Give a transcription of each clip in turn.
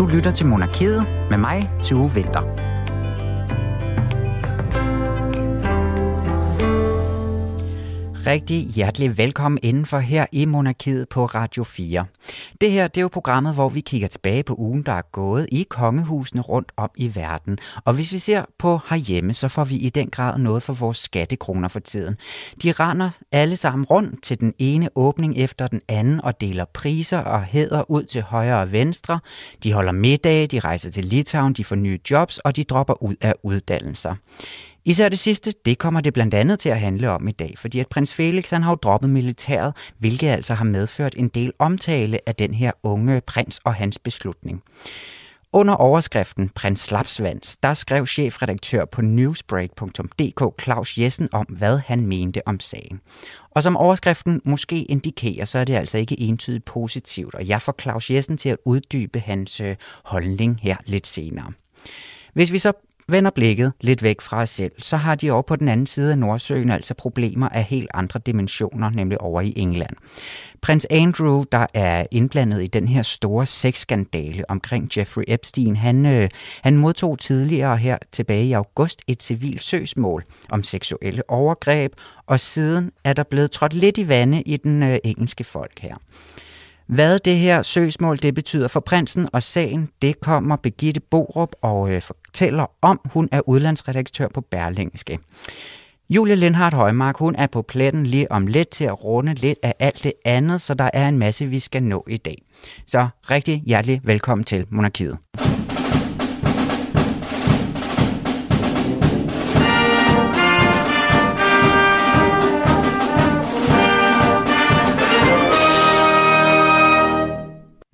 Du lytter til Monarkiet med mig, Tue Vinter. Rigtig hjertelig velkommen indenfor her i Monarkiet på Radio 4. Det her det er jo programmet, hvor vi kigger tilbage på ugen, der er gået i kongehusene rundt om i verden. Og hvis vi ser på herhjemme, så får vi i den grad noget for vores skattekroner for tiden. De render alle sammen rundt til den ene åbning efter den anden og deler priser og hæder ud til højre og venstre. De holder middag, de rejser til Litauen, de får nye jobs og de dropper ud af uddannelser. Især det sidste, det kommer det blandt andet til at handle om i dag, fordi at prins Felix han har jo droppet militæret, hvilket altså har medført en del omtale af den her unge prins og hans beslutning. Under overskriften Prins Slapsvans, der skrev chefredaktør på newsbreak.dk Claus Jessen om, hvad han mente om sagen. Og som overskriften måske indikerer, så er det altså ikke entydigt positivt, og jeg får Claus Jessen til at uddybe hans øh, holdning her lidt senere. Hvis vi så vender blikket lidt væk fra os selv, så har de over på den anden side af Nordsøen altså problemer af helt andre dimensioner, nemlig over i England. Prins Andrew, der er indblandet i den her store sexskandale omkring Jeffrey Epstein, han, øh, han modtog tidligere her tilbage i august et civilt søgsmål om seksuelle overgreb, og siden er der blevet trådt lidt i vande i den øh, engelske folk her. Hvad det her søgsmål det betyder for prinsen og sagen, det kommer Begitte Borup og øh, fortæller om. Hun er udlandsredaktør på Berlingske. Julie Lindhardt Højmark, hun er på pletten lige om lidt til at runde lidt af alt det andet, så der er en masse, vi skal nå i dag. Så rigtig hjertelig velkommen til Monarkiet.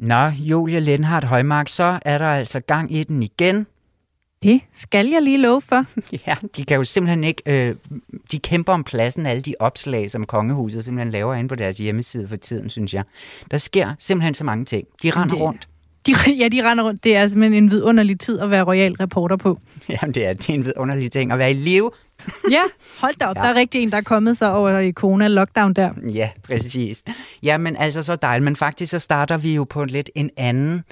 Nå, Julia Lindhardt Højmark, så er der altså gang i den igen. Det skal jeg lige love for. Ja, de kan jo simpelthen ikke... Øh, de kæmper om pladsen, alle de opslag, som kongehuset simpelthen laver inde på deres hjemmeside for tiden, synes jeg. Der sker simpelthen så mange ting. De render det, rundt. De, ja, de render rundt. Det er simpelthen en vidunderlig tid at være royal reporter på. Jamen, det er, det er en vidunderlig ting at være i live ja, hold da op. Ja. Der er rigtig en, der er kommet sig over i corona-lockdown der. Ja, præcis. Ja, men altså så dejligt. Men faktisk så starter vi jo på lidt en anden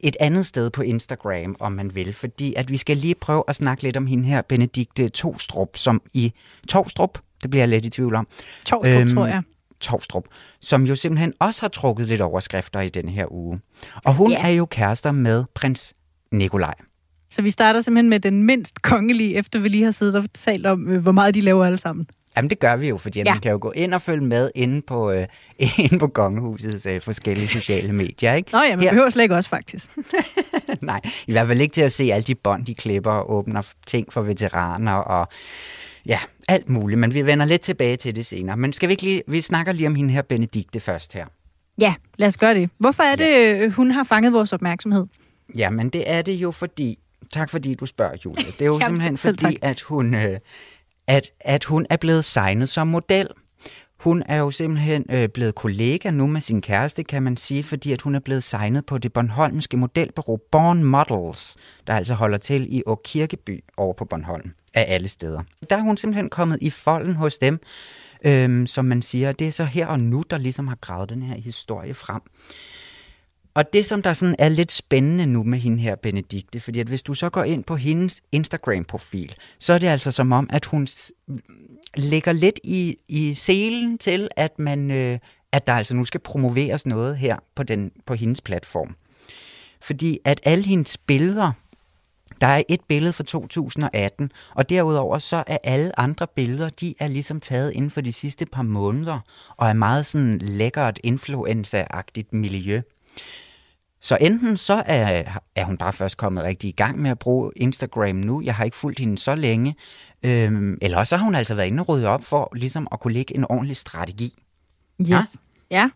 et andet sted på Instagram, om man vil, fordi at vi skal lige prøve at snakke lidt om hende her, Benedikte Tostrup, som i Tostrup, det bliver jeg lidt i tvivl om. Tostrup, øhm, tror jeg. Tostrup, som jo simpelthen også har trukket lidt overskrifter i den her uge. Og hun yeah. er jo kærester med prins Nikolaj. Så vi starter simpelthen med den mindst kongelige, efter vi lige har siddet og talt om, øh, hvor meget de laver alle sammen. Jamen det gør vi jo, fordi ja. man kan jo gå ind og følge med inde på, øh, inde på kongehusets øh, forskellige sociale medier. Ikke? Nå ja, man Her... behøver slet ikke også faktisk. Nej, i hvert fald ikke til at se alle de bånd, de klipper og åbner ting for veteraner og ja, alt muligt. Men vi vender lidt tilbage til det senere. Men skal vi ikke lige, vi snakker lige om hende her Benedikte først her. Ja, lad os gøre det. Hvorfor er det, ja. hun har fanget vores opmærksomhed? Jamen det er det jo fordi, Tak fordi du spørger, Julie. Det er jo simpelthen fordi, at hun, øh, at, at hun er blevet signet som model. Hun er jo simpelthen øh, blevet kollega nu med sin kæreste, kan man sige, fordi at hun er blevet signet på det Bornholmske modelbureau Born Models, der altså holder til i Å Kirkeby over på Bornholm, af alle steder. Der er hun simpelthen kommet i folden hos dem, øh, som man siger. Det er så her og nu, der ligesom har gravet den her historie frem. Og det, som der sådan er lidt spændende nu med hende her, Benedikte, fordi at hvis du så går ind på hendes Instagram-profil, så er det altså som om, at hun lægger lidt i, i selen til, at man, øh, at der altså nu skal promoveres noget her på, den, på hendes platform. Fordi at alle hendes billeder, der er et billede fra 2018, og derudover så er alle andre billeder, de er ligesom taget inden for de sidste par måneder, og er meget sådan lækkert influenza-agtigt miljø. Så enten så er, er hun bare først kommet rigtig i gang med at bruge Instagram nu. Jeg har ikke fulgt hende så længe. Øhm, eller også har hun altså været inde og rydde op for ligesom at kunne lægge en ordentlig strategi. Yes. Ja? ja.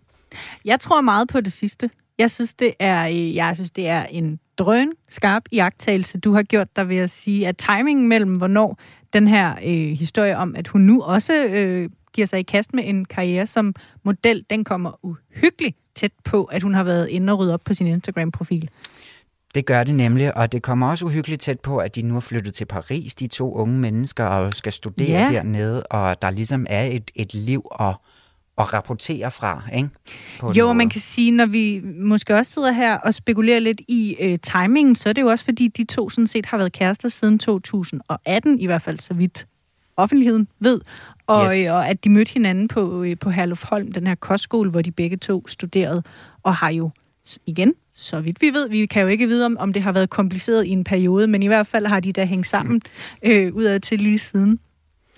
Jeg tror meget på det sidste. Jeg synes, det er, jeg synes, det er en drøn skarp iagttagelse, du har gjort der ved at sige, at timingen mellem, hvornår den her øh, historie om, at hun nu også øh, giver sig i kast med en karriere som model, den kommer uhyggeligt tæt på, at hun har været inde og rydde op på sin Instagram-profil. Det gør det nemlig, og det kommer også uhyggeligt tæt på, at de nu er flyttet til Paris, de to unge mennesker, og skal studere ja. dernede, og der ligesom er et, et liv og, at rapportere fra, ikke? På jo, man kan sige, når vi måske også sidder her og spekulerer lidt i øh, timingen, så er det jo også fordi, de to sådan set har været kærester siden 2018, i hvert fald så vidt offentligheden ved, og, yes. øh, og at de mødte hinanden på, øh, på Herlufholm, den her kostskole, hvor de begge to studerede, og har jo igen, så vidt vi ved, vi kan jo ikke vide, om, om det har været kompliceret i en periode, men i hvert fald har de da hængt sammen øh, udad til lige siden.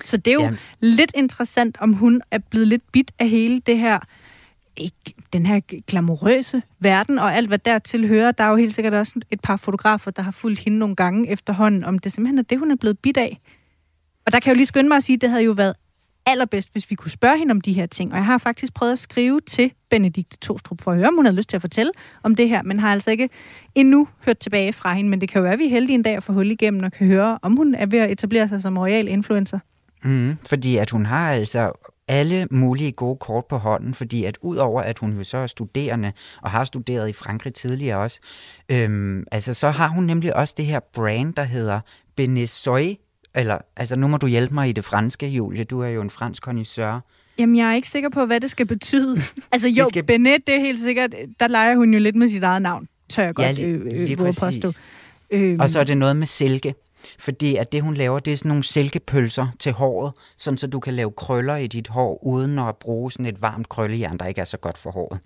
Så det er jo Jamen. lidt interessant, om hun er blevet lidt bit af hele det her, ikke, den her glamourøse verden og alt, hvad dertil hører. Der er jo helt sikkert også et par fotografer, der har fulgt hende nogle gange efterhånden, om det simpelthen er det, hun er blevet bit af. Og der kan jeg jo lige skynde mig at sige, at det havde jo været allerbedst, hvis vi kunne spørge hende om de her ting. Og jeg har faktisk prøvet at skrive til Benedikte Tostrup for at høre, om hun havde lyst til at fortælle om det her, men har altså ikke endnu hørt tilbage fra hende. Men det kan jo være, at vi er heldige en dag at få hul igennem og kan høre, om hun er ved at etablere sig som royal influencer. Mm, fordi at hun har altså alle mulige gode kort på hånden, fordi at udover at hun jo så er studerende, og har studeret i Frankrig tidligere også, øhm, altså så har hun nemlig også det her brand, der hedder Benesoy, eller altså nu må du hjælpe mig i det franske, Julie, du er jo en fransk connoisseur. Jamen, jeg er ikke sikker på, hvad det skal betyde. altså jo, skal... Benet, det er helt sikkert, der leger hun jo lidt med sit eget navn, tør jeg ja, godt øh, øh, påstå. Øhm. Og så er det noget med silke. Fordi at det, hun laver, det er sådan nogle silkepølser til håret, sådan så du kan lave krøller i dit hår, uden at bruge sådan et varmt krøllejern, der ikke er så godt for håret.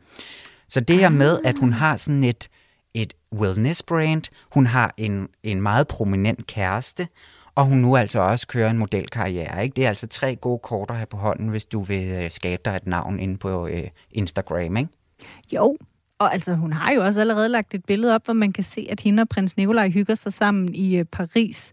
Så det her med, at hun har sådan et, et wellness brand, hun har en, en meget prominent kæreste, og hun nu altså også kører en modelkarriere. Ikke? Det er altså tre gode kort at have på hånden, hvis du vil øh, skabe dig et navn inde på øh, Instagram, ikke? Jo, og altså, hun har jo også allerede lagt et billede op, hvor man kan se, at hende og prins Nikolaj hygger sig sammen i øh, Paris.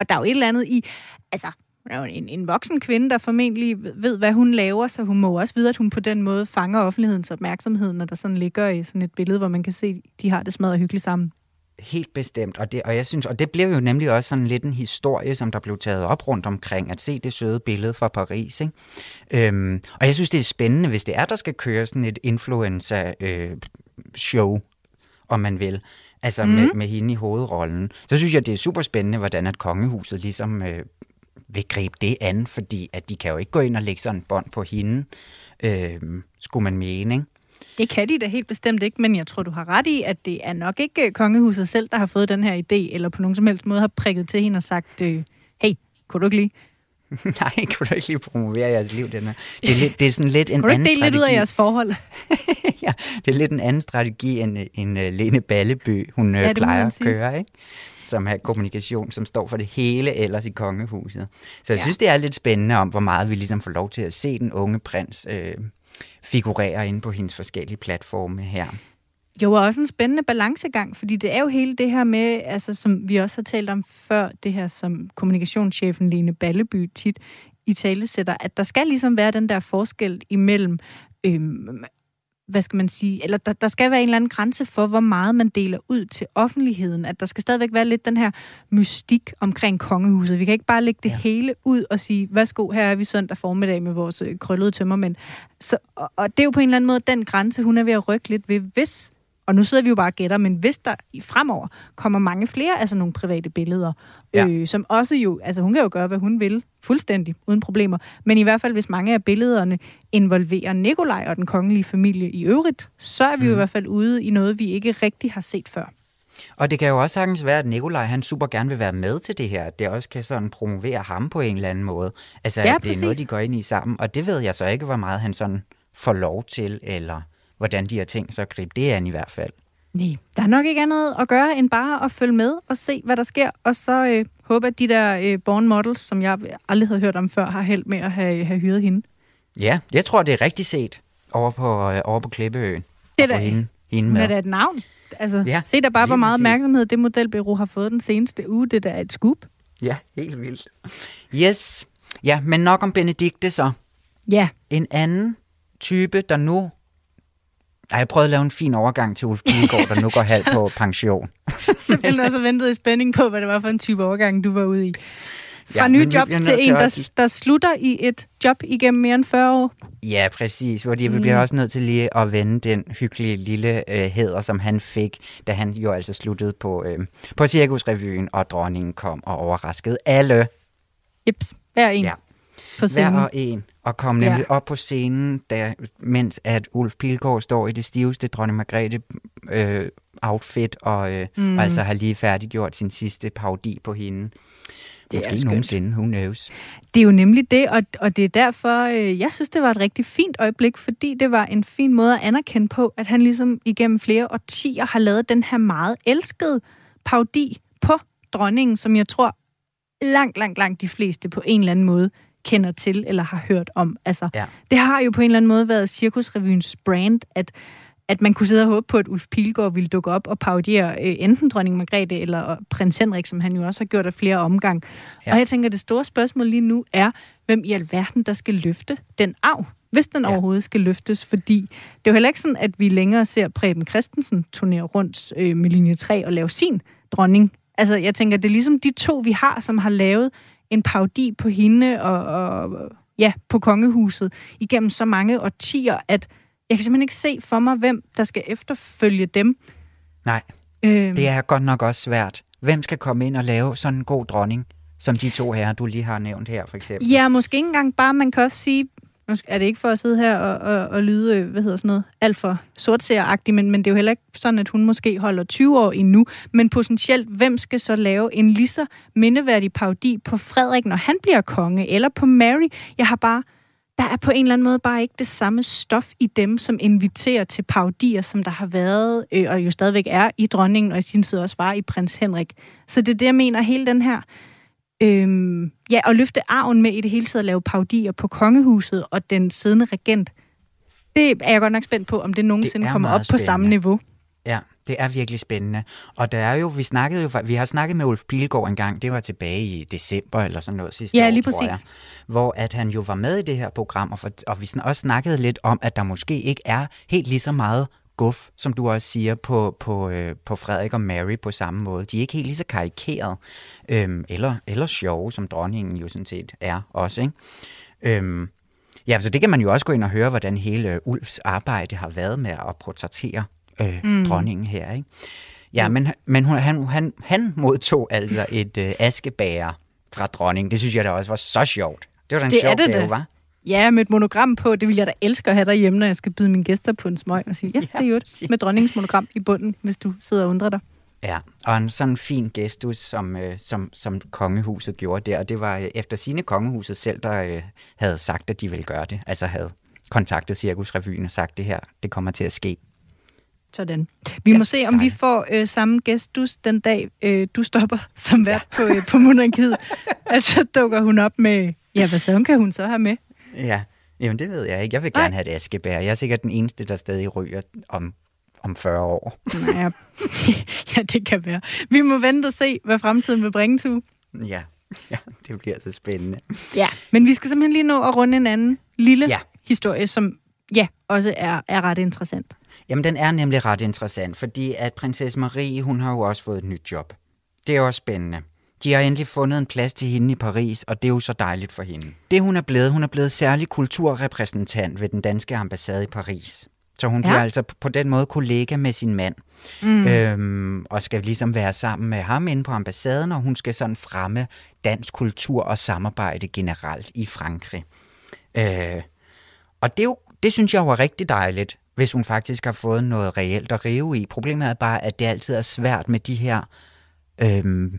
Og der er jo et eller andet i... Altså, hun er jo en, en voksen kvinde, der formentlig ved, hvad hun laver, så hun må også vide, at hun på den måde fanger offentlighedens opmærksomhed, når der sådan ligger i sådan et billede, hvor man kan se, at de har det smadret hyggeligt sammen. Helt bestemt, og det, og jeg synes, og det blev jo nemlig også sådan lidt en historie, som der blev taget op rundt omkring, at se det søde billede fra Paris. Ikke? Øhm, og jeg synes, det er spændende, hvis det er, der skal køre sådan et influencer-show, øh, om man vil, altså mm. med, med hende i hovedrollen. Så synes jeg, det er super spændende, hvordan at kongehuset ligesom øh, vil gribe det an, fordi at de kan jo ikke gå ind og lægge sådan en bånd på hende, øh, skulle man mene, ikke? Det kan de da helt bestemt ikke, men jeg tror, du har ret i, at det er nok ikke øh, kongehuset selv, der har fået den her idé, eller på nogen som helst måde har prikket til hende og sagt, øh, hey, kunne du ikke lige? Nej, kunne du ikke lige promovere jeres liv, den her? Det er, lidt, det er sådan lidt en anden strategi. lidt ud af jeres forhold? ja, det er lidt en anden strategi, end, end uh, Lene Balleby, hun ja, plejer at køre, ikke? som har kommunikation, som står for det hele ellers i kongehuset. Så jeg ja. synes, det er lidt spændende om, hvor meget vi ligesom får lov til at se den unge prins øh, figurerer inde på hendes forskellige platforme her. Jo, og også en spændende balancegang, fordi det er jo hele det her med, altså, som vi også har talt om før, det her som kommunikationschefen Lene Balleby tit i tale sætter, at der skal ligesom være den der forskel imellem øhm, hvad skal man sige, eller der, der skal være en eller anden grænse for, hvor meget man deler ud til offentligheden. At der skal stadigvæk være lidt den her mystik omkring kongehuset. Vi kan ikke bare lægge det ja. hele ud og sige, værsgo, her er vi søndag formiddag med vores øh, krøllede tømmermænd. Så, og, og det er jo på en eller anden måde den grænse, hun er ved at rykke lidt ved, hvis og nu sidder vi jo bare og gætter, men hvis der i fremover kommer mange flere altså nogle private billeder, ja. øh, som også jo, altså hun kan jo gøre, hvad hun vil, fuldstændig, uden problemer, men i hvert fald, hvis mange af billederne involverer Nikolaj og den kongelige familie i øvrigt, så er vi mm. jo i mhm. hvert fald ude i noget, vi ikke rigtig har set før. Og det kan jo også sagtens være, at Nikolaj han super gerne vil være med til det her. Det også kan sådan promovere ham på en eller anden måde. Altså, ja, det er noget, de går ind i sammen. Og det ved jeg så ikke, hvor meget han sådan får lov til, eller hvordan de har tænkt sig at gribe det an i hvert fald. Nej, der er nok ikke andet at gøre, end bare at følge med og se, hvad der sker. Og så øh, håber at de der øh, born models, som jeg aldrig havde hørt om før, har held med at have, have hyret hende. Ja, jeg tror, det er rigtig set over på, øh, over på Klippeøen. Det er da, hende, hende med. Det er et navn. Altså, ja, se der bare, hvor meget opmærksomhed det modelbureau har fået den seneste uge. Det der er et scoop. Ja, helt vildt. Yes. Ja, men nok om Benedikte så. Ja. En anden type, der nu ej, jeg prøvede at lave en fin overgang til Ulf Pilgaard, der nu går halv på pension. Simpelthen også ventet i spænding på, hvad det var for en type overgang, du var ude i. Fra ja, ny job til en, der, der slutter i et job igennem mere end 40 år. Ja, præcis. Fordi vi bliver mm. også nødt til lige at vende den hyggelige lille øh, hæder, som han fik, da han jo altså sluttede på, øh, på Cirkusrevyen, og dronningen kom og overraskede alle. Jeps, hver en. Ja. På Hver og en. Og kom nemlig ja. op på scenen, der, mens at Ulf Pilgaard står i det stiveste dronning Margrethe øh, outfit, og, øh, mm. og altså har lige færdiggjort sin sidste parodi på hende. Det Måske er skønt. nogensinde, who knows. Det er jo nemlig det, og, og det er derfor, øh, jeg synes, det var et rigtig fint øjeblik, fordi det var en fin måde at anerkende på, at han ligesom igennem flere årtier har lavet den her meget elskede parodi på dronningen, som jeg tror langt, langt, langt de fleste på en eller anden måde kender til eller har hørt om. Altså, ja. Det har jo på en eller anden måde været Cirkusrevyens brand, at at man kunne sidde og håbe på, at Ulf Pilgaard ville dukke op og parodiere øh, enten dronning Margrethe eller prins Henrik, som han jo også har gjort af flere omgang. Ja. Og jeg tænker, at det store spørgsmål lige nu er, hvem i alverden, der skal løfte den arv, hvis den ja. overhovedet skal løftes, fordi det er jo heller ikke sådan, at vi længere ser Preben Christensen turnere rundt øh, med linje 3 og lave sin dronning. Altså, jeg tænker, det er ligesom de to, vi har, som har lavet en parodi på hende og, og ja, på kongehuset igennem så mange årtier, at jeg kan simpelthen ikke se for mig, hvem der skal efterfølge dem. Nej, øhm. det er godt nok også svært. Hvem skal komme ind og lave sådan en god dronning, som de to her, du lige har nævnt her, for eksempel? Ja, måske ikke engang bare, man kan også sige, nu er det ikke for at sidde her og, og, og lyde, øh, hvad hedder sådan noget, alt for sortseeragtigt, men, men det er jo heller ikke sådan, at hun måske holder 20 år endnu. Men potentielt, hvem skal så lave en lige så mindeværdig parodi på Frederik, når han bliver konge, eller på Mary? Jeg har bare der er på en eller anden måde bare ikke det samme stof i dem, som inviterer til paudier, som der har været, øh, og jo stadigvæk er i dronningen, og i sin tid også var i prins Henrik. Så det er det, jeg mener, hele den her, øh, ja, at løfte arven med i det hele taget at lave paudier på kongehuset og den siddende regent, det er jeg godt nok spændt på, om det nogensinde det kommer op spændende. på samme niveau. Ja, det er virkelig spændende. Og der er jo, vi snakkede jo, vi har snakket med Ulf Pilgaard en gang, det var tilbage i december eller sådan noget sidste ja, år, lige præcis. Jeg, hvor at han jo var med i det her program, og, for, og vi også snakkede lidt om, at der måske ikke er helt lige så meget guf, som du også siger, på, på, øh, på Frederik og Mary på samme måde. De er ikke helt lige så karikeret, øhm, eller, eller sjove, som dronningen jo sådan set er også, ikke? Øhm, ja, så det kan man jo også gå ind og høre, hvordan hele Ulfs arbejde har været med at portrættere øh, mm. dronningen her. Ikke? Ja, men, men hun, han, han, han modtog altså et øh, askebæger fra dronningen. Det synes jeg da også var så sjovt. Det var da en det sjov gave, var? Ja, med et monogram på. Det vil jeg da elske at have derhjemme, når jeg skal byde mine gæster på en smøg og sige, ja, ja det er jo det. Med dronningens monogram i bunden, hvis du sidder og undrer dig. Ja, og en sådan fin gestus, som, øh, som, som kongehuset gjorde der. Og det var øh, efter sine kongehuset selv, der øh, havde sagt, at de ville gøre det. Altså havde kontaktet Cirkusrevyen og sagt, det her det kommer til at ske. Sådan. Vi ja, må se, om nej. vi får øh, samme gestus den dag, øh, du stopper som vært ja. på, øh, på monarkiet. at så dukker hun op med, ja, hvad så kan hun så have med? Ja, jamen det ved jeg ikke. Jeg vil gerne nej. have et askebær. Jeg er sikkert den eneste, der stadig ryger om, om 40 år. ja. ja, det kan være. Vi må vente og se, hvad fremtiden vil bringe til. Ja. ja, det bliver så spændende. Ja, men vi skal simpelthen lige nå at runde en anden lille ja. historie, som ja, også er, er ret interessant. Jamen, den er nemlig ret interessant, fordi at prinsesse Marie, hun har jo også fået et nyt job. Det er også spændende. De har endelig fundet en plads til hende i Paris, og det er jo så dejligt for hende. Det hun er blevet, hun er blevet særlig kulturrepræsentant ved den danske ambassade i Paris. Så hun ja. bliver altså på den måde kollega med sin mand, mm. øhm, og skal ligesom være sammen med ham inde på ambassaden, og hun skal sådan fremme dansk kultur og samarbejde generelt i Frankrig. Øh, og det, er jo, det synes jeg var rigtig dejligt, hvis hun faktisk har fået noget reelt at rive i. Problemet er bare, at det altid er svært med de her... Øhm, øh,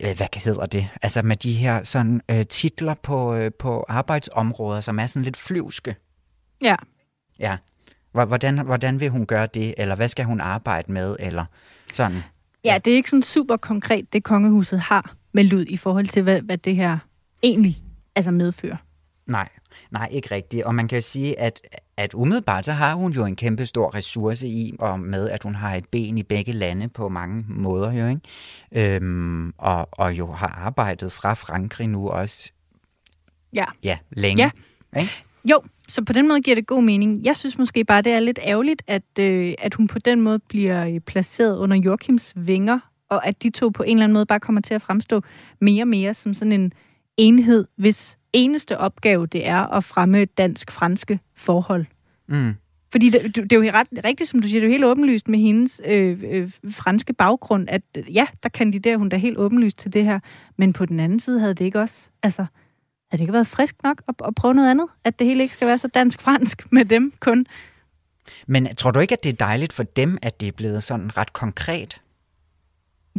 hvad hedder det? Altså med de her sådan øh, titler på, øh, på arbejdsområder, som er sådan lidt flyvske. Ja. Ja. Hvordan, hvordan vil hun gøre det, eller hvad skal hun arbejde med, eller sådan? Ja, det er ikke sådan super konkret, det kongehuset har meldt ud i forhold til, hvad, hvad det her egentlig altså medfører. Nej. Nej, ikke rigtigt. Og man kan sige, at, at umiddelbart så har hun jo en kæmpe stor ressource i, og med at hun har et ben i begge lande på mange måder, jo, ikke? Øhm, og, og jo har arbejdet fra Frankrig nu også ja. Ja, længe. Ja. Ikke? Jo, så på den måde giver det god mening. Jeg synes måske bare, det er lidt ærgerligt, at, øh, at hun på den måde bliver øh, placeret under Joachims vinger, og at de to på en eller anden måde bare kommer til at fremstå mere og mere som sådan en enhed, hvis eneste opgave, det er at fremme dansk-franske forhold. Mm. Fordi det, det er jo ret, rigtigt, som du siger, det er jo helt åbenlyst med hendes øh, øh, franske baggrund, at ja, der kandiderer hun da helt åbenlyst til det her, men på den anden side havde det ikke også, altså, Havde det ikke været frisk nok at, at prøve noget andet? At det hele ikke skal være så dansk-fransk med dem kun? Men tror du ikke, at det er dejligt for dem, at det er blevet sådan ret konkret?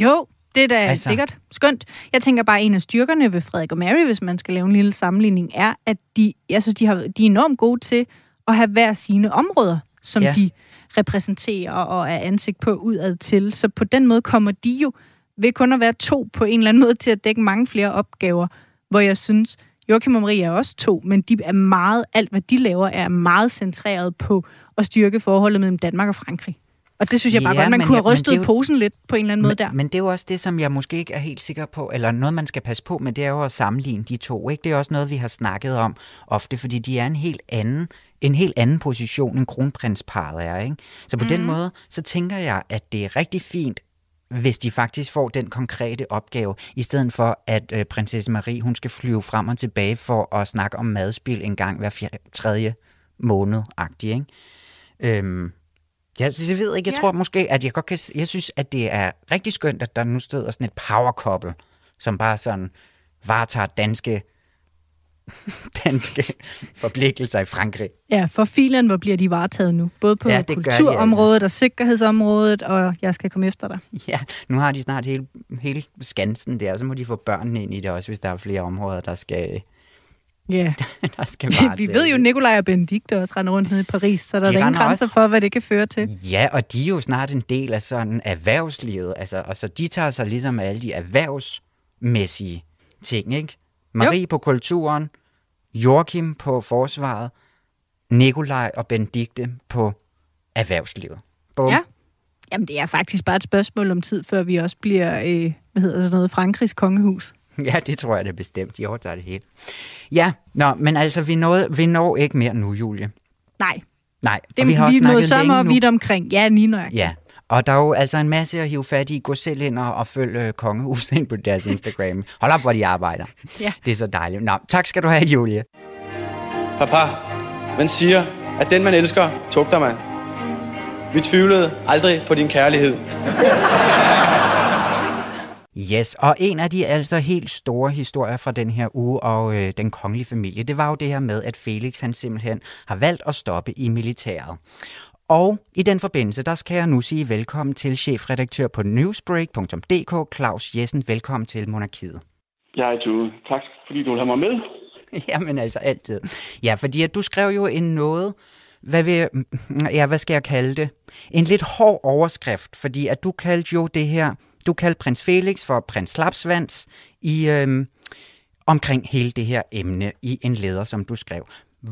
Jo, det er da altså... sikkert skønt. Jeg tænker bare, at en af styrkerne ved Frederik og Mary, hvis man skal lave en lille sammenligning, er, at de, jeg synes, de, har, de er enormt gode til at have hver sine områder, som ja. de repræsenterer og er ansigt på udad til. Så på den måde kommer de jo ved kun at være to på en eller anden måde til at dække mange flere opgaver, hvor jeg synes, Joachim og Marie er også to, men de er meget, alt hvad de laver, er meget centreret på at styrke forholdet mellem Danmark og Frankrig. Og det synes jeg bare ja, godt, man kunne have rystet jo, posen lidt på en eller anden men, måde der. Men det er jo også det, som jeg måske ikke er helt sikker på, eller noget, man skal passe på med, det er jo at sammenligne de to. Ikke? Det er også noget, vi har snakket om ofte, fordi de er en helt anden en helt anden position, end kronprinsparet er. Ikke? Så på mm. den mhm. måde, så tænker jeg, at det er rigtig fint, hvis de faktisk får den konkrete opgave, i stedet for at øh, prinsesse Marie, hun skal flyve frem og tilbage for at snakke om madspil en gang hver fjerde, tredje måned-agtig, ikke? Øhm, jeg, jeg ved ikke, jeg ja. tror måske, at jeg godt kan, jeg synes, at det er rigtig skønt, at der nu støder sådan et power couple, som bare sådan varetager danske danske forpligtelser i Frankrig. Ja, for filen, hvor bliver de varetaget nu? Både på ja, kulturområdet de, ja. og sikkerhedsområdet, og jeg skal komme efter dig. Ja, nu har de snart hele, hele skansen der, så må de få børnene ind i det også, hvis der er flere områder, der skal... Ja, der skal vi ved jo, Nikolaj og Benedikte også render rundt nede i Paris, så der de er ingen grænser også... for, hvad det kan føre til. Ja, og de er jo snart en del af sådan erhvervslivet, altså, og så de tager sig ligesom alle de erhvervsmæssige ting, ikke? Marie jo. på kulturen, Joachim på forsvaret, Nikolaj og Benedikte på erhvervslivet. Bum. Ja. Jamen, det er faktisk bare et spørgsmål om tid, før vi også bliver, øh, hvad hedder det, noget Frankrigs kongehus. Ja, det tror jeg det er bestemt. De overtager det hele. Ja, nå, men altså, vi, nåede, vi når ikke mere nu, Julie. Nej. Nej, det, og vi har vi også snakket længe nu. vidt omkring. Ja, lige nøjagtigt. Ja, og der er jo altså en masse at hive fat i. Gå selv ind og, og følg uh, kongehuset ind på deres Instagram. Hold op, hvor de arbejder. Ja. Det er så dejligt. Nå, tak skal du have, Julie. Papa, man siger, at den man elsker, tugter man. Vi tvivlede aldrig på din kærlighed. Yes, og en af de altså helt store historier fra den her uge og øh, den kongelige familie, det var jo det her med, at Felix han simpelthen har valgt at stoppe i militæret. Og i den forbindelse, der skal jeg nu sige velkommen til chefredaktør på newsbreak.dk, Claus Jessen. Velkommen til Monarkiet. Ja, du. Tak, fordi du vil have mig med. Jamen altså altid. Ja, fordi at du skrev jo en noget, hvad, vil, ja, hvad skal jeg kalde det? En lidt hård overskrift, fordi at du kaldte jo det her, du kaldte prins Felix for prins Slapsvans i, øh, omkring hele det her emne i en leder, som du skrev.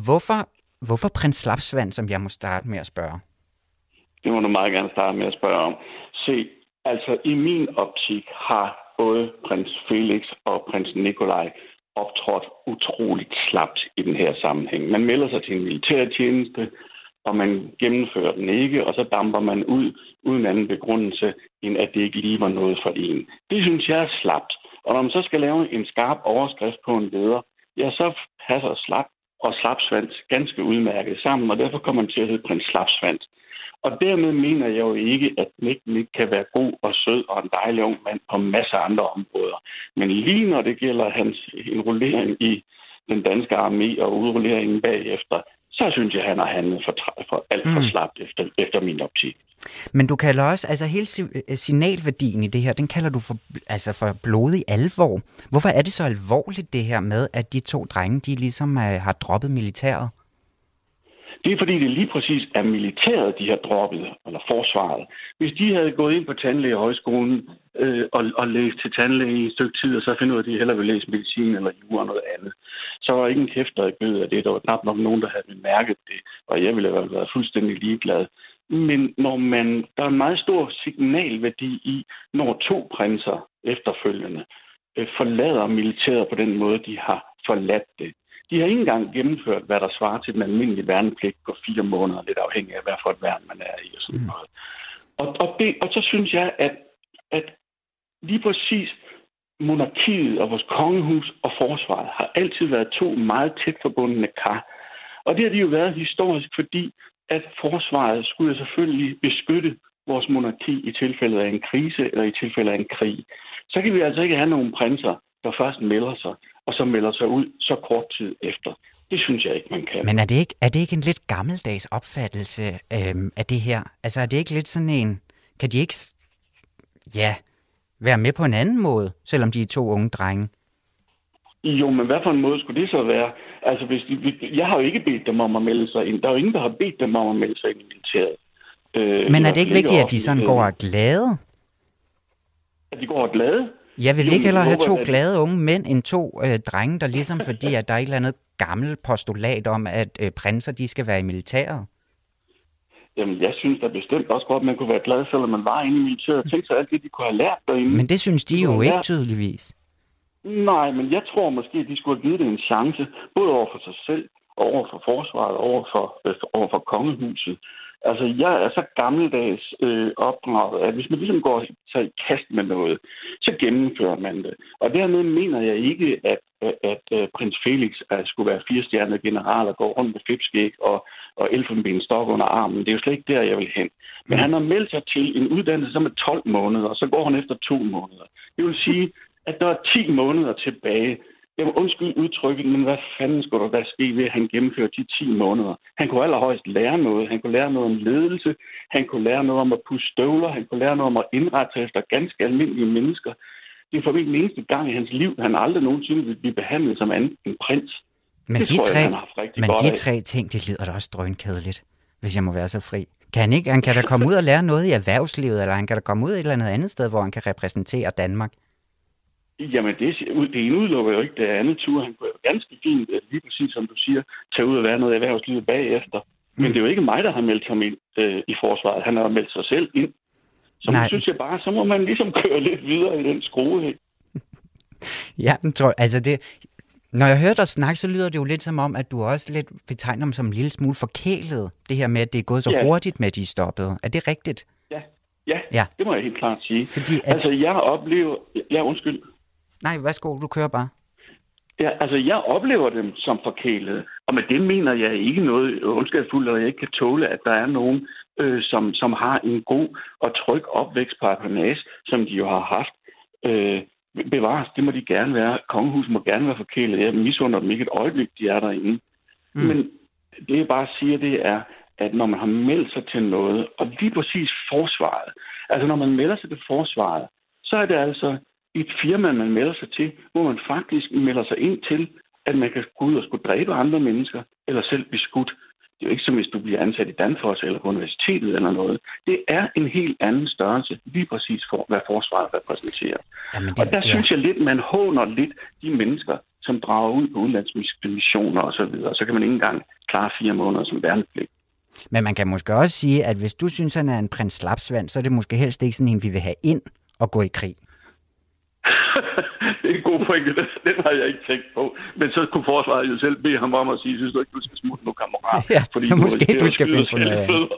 Hvorfor, hvorfor prins Slapsvans, som jeg må starte med at spørge? Det må du meget gerne starte med at spørge om. Se, altså i min optik har både prins Felix og prins Nikolaj optrådt utroligt slapt i den her sammenhæng. Man melder sig til en militærtjeneste, og man gennemfører den ikke, og så damper man ud uden anden begrundelse, end at det ikke lige var noget for en. Det synes jeg er slapt. Og når man så skal lave en skarp overskrift på en leder, ja, så passer slap og slapsvans ganske udmærket sammen, og derfor kommer man til at hedde prins Slapsvans. Og dermed mener jeg jo ikke, at Nick Nick kan være god og sød og en dejlig ung mand på masser af andre områder. Men lige når det gælder hans enrollering i den danske armé og udrulleringen bagefter, så synes jeg, at han har handlet for, for alt for mm. slapt efter, efter min optik. Men du kalder også, altså hele signalværdien i det her, den kalder du for, altså for blodig alvor. Hvorfor er det så alvorligt det her med, at de to drenge, de ligesom uh, har droppet militæret? Det er fordi, det lige præcis er militæret, de har droppet, eller forsvaret. Hvis de havde gået ind på tandlægehøjskolen øh, og, og læst til tandlæge i et stykke tid, og så finder ud af, at de hellere vil læse medicin eller jura eller noget andet, så var ikke en kæft, der ikke af det. Der var knap nok nogen, der havde mærket det, og jeg ville have været fuldstændig ligeglad. Men når man, der er en meget stor signalværdi i, når to prinser efterfølgende øh, forlader militæret på den måde, de har forladt det. De har ikke engang gennemført, hvad der svarer til den almindelige værnepligt på fire måneder, lidt afhængig af, hvad for et værn man er i og sådan mm. noget. Og, og, det, og så synes jeg, at, at lige præcis monarkiet og vores kongehus og forsvaret har altid været to meget tæt forbundne kar. Og det har de jo været historisk, fordi at forsvaret skulle selvfølgelig beskytte vores monarki i tilfælde af en krise eller i tilfælde af en krig. Så kan vi altså ikke have nogen prinser, der først melder sig og så melder sig ud så kort tid efter. Det synes jeg ikke, man kan. Men er det ikke, er det ikke en lidt gammeldags opfattelse øhm, af det her? Altså er det ikke lidt sådan en... Kan de ikke ja, være med på en anden måde, selvom de er to unge drenge? Jo, men hvad for en måde skulle det så være? Altså, hvis de, jeg har jo ikke bedt dem om at melde sig ind. Der er jo ingen, der har bedt dem om at melde sig ind i militæret. Øh, men er det ikke vigtigt, at de sådan går og glade? At de går og glade? Jeg vil ikke hellere have to glade unge mænd end to øh, drenge, der ligesom fordi, at der er et eller andet gammelt postulat om, at øh, prinser de skal være i militæret. Jamen, jeg synes da bestemt også godt, at man kunne være glad, selvom man var inde i militæret. Tænk sig alt det, de kunne have lært derinde. Men det synes de, de jo ikke lært. tydeligvis. Nej, men jeg tror måske, at de skulle have givet det en chance, både over for sig selv, over for forsvaret, over for, øh, over for kongehuset. Altså, jeg er så gammeldags øh, opdraget, at hvis man ligesom går sig i kast med noget, så gennemfører man det. Og dermed mener jeg ikke, at, at, at øh, prins Felix at skulle være firestjernet general og gå rundt med fipskæg og, og elfenbenstok under armen. Det er jo slet ikke der, jeg vil hen. Men han har meldt sig til en uddannelse som er 12 måneder, og så går han efter to måneder. Det vil sige, at der er 10 måneder tilbage Jamen, undskyld udtrykket, men hvad fanden skulle der da ske ved, at han gennemførte de 10 måneder? Han kunne allerhøjst lære noget. Han kunne lære noget om ledelse. Han kunne lære noget om at puste støvler. Han kunne lære noget om at indrette sig efter ganske almindelige mennesker. Det er for den eneste gang i hans liv, han aldrig nogensinde vil blive behandlet som anden en prins. Men det de, tre, jeg, men de tre ting, det lyder da også drønkedeligt, hvis jeg må være så fri. Kan han, ikke, han kan da komme ud og lære noget i erhvervslivet, eller han kan da komme ud et eller andet andet sted, hvor han kan repræsentere Danmark. Jamen, det, det ene udelukker jo ikke det andet tur. Han kunne jo ganske fint, øh, lige præcis som du siger, tage ud og være noget erhvervslivet bagefter. Men mm. det er jo ikke mig, der har meldt ham ind øh, i forsvaret. Han har meldt sig selv ind. Så Nej. synes jeg bare, så må man ligesom køre lidt videre i den skrue. ja, men tror, altså det, når jeg hører dig snakke, så lyder det jo lidt som om, at du også lidt betegner dem som en lille smule forkælet. Det her med, at det er gået så ja. hurtigt med, at de er stoppet. Er det rigtigt? Ja, ja, ja. det må jeg helt klart sige. Fordi at... Altså, jeg oplever... Ja, undskyld. Nej, værsgo, du kører bare. Ja, altså jeg oplever dem som forkælede, og med det mener jeg ikke noget ondskabsfuldt, at jeg ikke kan tåle, at der er nogen, øh, som, som har en god og tryg opvækst på Apanage, som de jo har haft. Øh, bevares, det må de gerne være. Kongehuset må gerne være forkælet. Jeg misunder dem ikke et øjeblik, de er derinde. Mm. Men det jeg bare siger, det er, at når man har meldt sig til noget, og lige præcis forsvaret, altså når man melder sig til forsvaret, så er det altså et firma, man melder sig til, hvor man faktisk melder sig ind til, at man kan gå ud og skulle dræbe andre mennesker, eller selv blive skudt. Det er jo ikke som hvis du bliver ansat i Danfoss eller på universitetet eller noget. Det er en helt anden størrelse, lige præcis for, hvad forsvaret repræsenterer. Jamen, det, og der ja. synes jeg lidt, man håner lidt de mennesker, som drager ud på udenlandsmissioner og så videre. Så kan man ikke engang klare fire måneder som værnepligt. Men man kan måske også sige, at hvis du synes, han er en prins Slapsvand, så er det måske helst ikke sådan en, vi vil have ind og gå i krig. Det er en god pointe. Den, har jeg ikke tænkt på. Men så kunne forsvaret jo selv bede ham om at sige, synes du ikke, du skal smutte nu, kammerat? Ja, fordi så måske du, du skal finde på noget andet.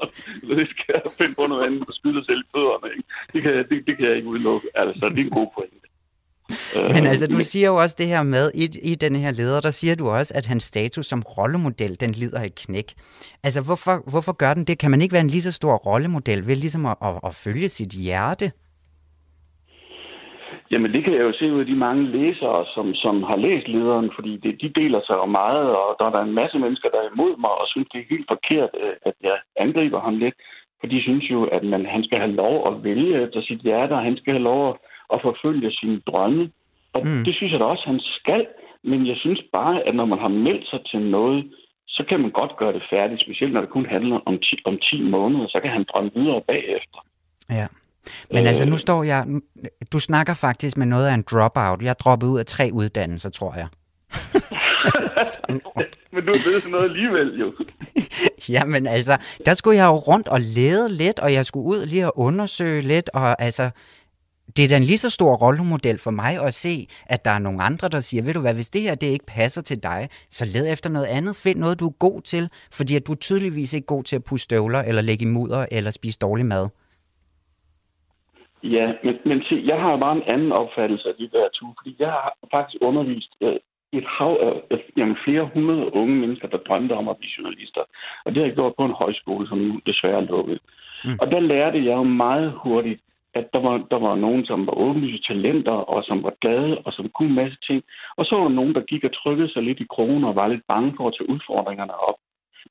Det skal finde på noget andet, og skyde dig selv i fødderne. Ikke? Det, kan, det, det kan jeg ikke udelukke. Altså, det er en god pointe. Men altså, du siger jo også det her med, i, i den her leder, der siger du også, at hans status som rollemodel, den lider et knæk. Altså, hvorfor, hvorfor gør den det? Kan man ikke være en lige så stor rollemodel ved ligesom at, at, at følge sit hjerte? Jamen, det kan jeg jo se ud af de mange læsere, som, som har læst lederen, fordi det, de deler sig om meget, og der er der en masse mennesker, der er imod mig og synes, det er helt forkert, øh, at jeg angriber ham lidt. For de synes jo, at man, han skal have lov at vælge efter sit hjerte, og han skal have lov at, at forfølge sine drømme. Og mm. det synes jeg da også, han skal. Men jeg synes bare, at når man har meldt sig til noget, så kan man godt gøre det færdigt, specielt når det kun handler om 10, om 10 måneder, så kan han drømme videre bagefter. Ja. Men altså, nu øh. står jeg... Du snakker faktisk med noget af en dropout. Jeg droppet ud af tre uddannelser, tror jeg. men du ved sådan noget alligevel, jo. Jamen altså, der skulle jeg jo rundt og lede lidt, og jeg skulle ud lige og undersøge lidt, og altså, det er da en lige så stor rollemodel for mig at se, at der er nogle andre, der siger, ved du hvad, hvis det her det ikke passer til dig, så led efter noget andet. Find noget, du er god til, fordi at du er tydeligvis ikke god til at puste støvler, eller lægge i mudder, eller spise dårlig mad. Ja, men, men se, jeg har bare en anden opfattelse af to, fordi jeg har faktisk undervist øh, et hav af øh, jamen, flere hundrede unge mennesker, der drømte om at blive journalister. Og det har jeg gjort på en højskole, som nu desværre er lukket. Mm. Og der lærte jeg jo meget hurtigt, at der var, der var nogen, som var åbenlyse talenter, og som var glade, og som kunne en masse ting. Og så var der nogen, der gik og trykkede sig lidt i krogen og var lidt bange for at tage udfordringerne op.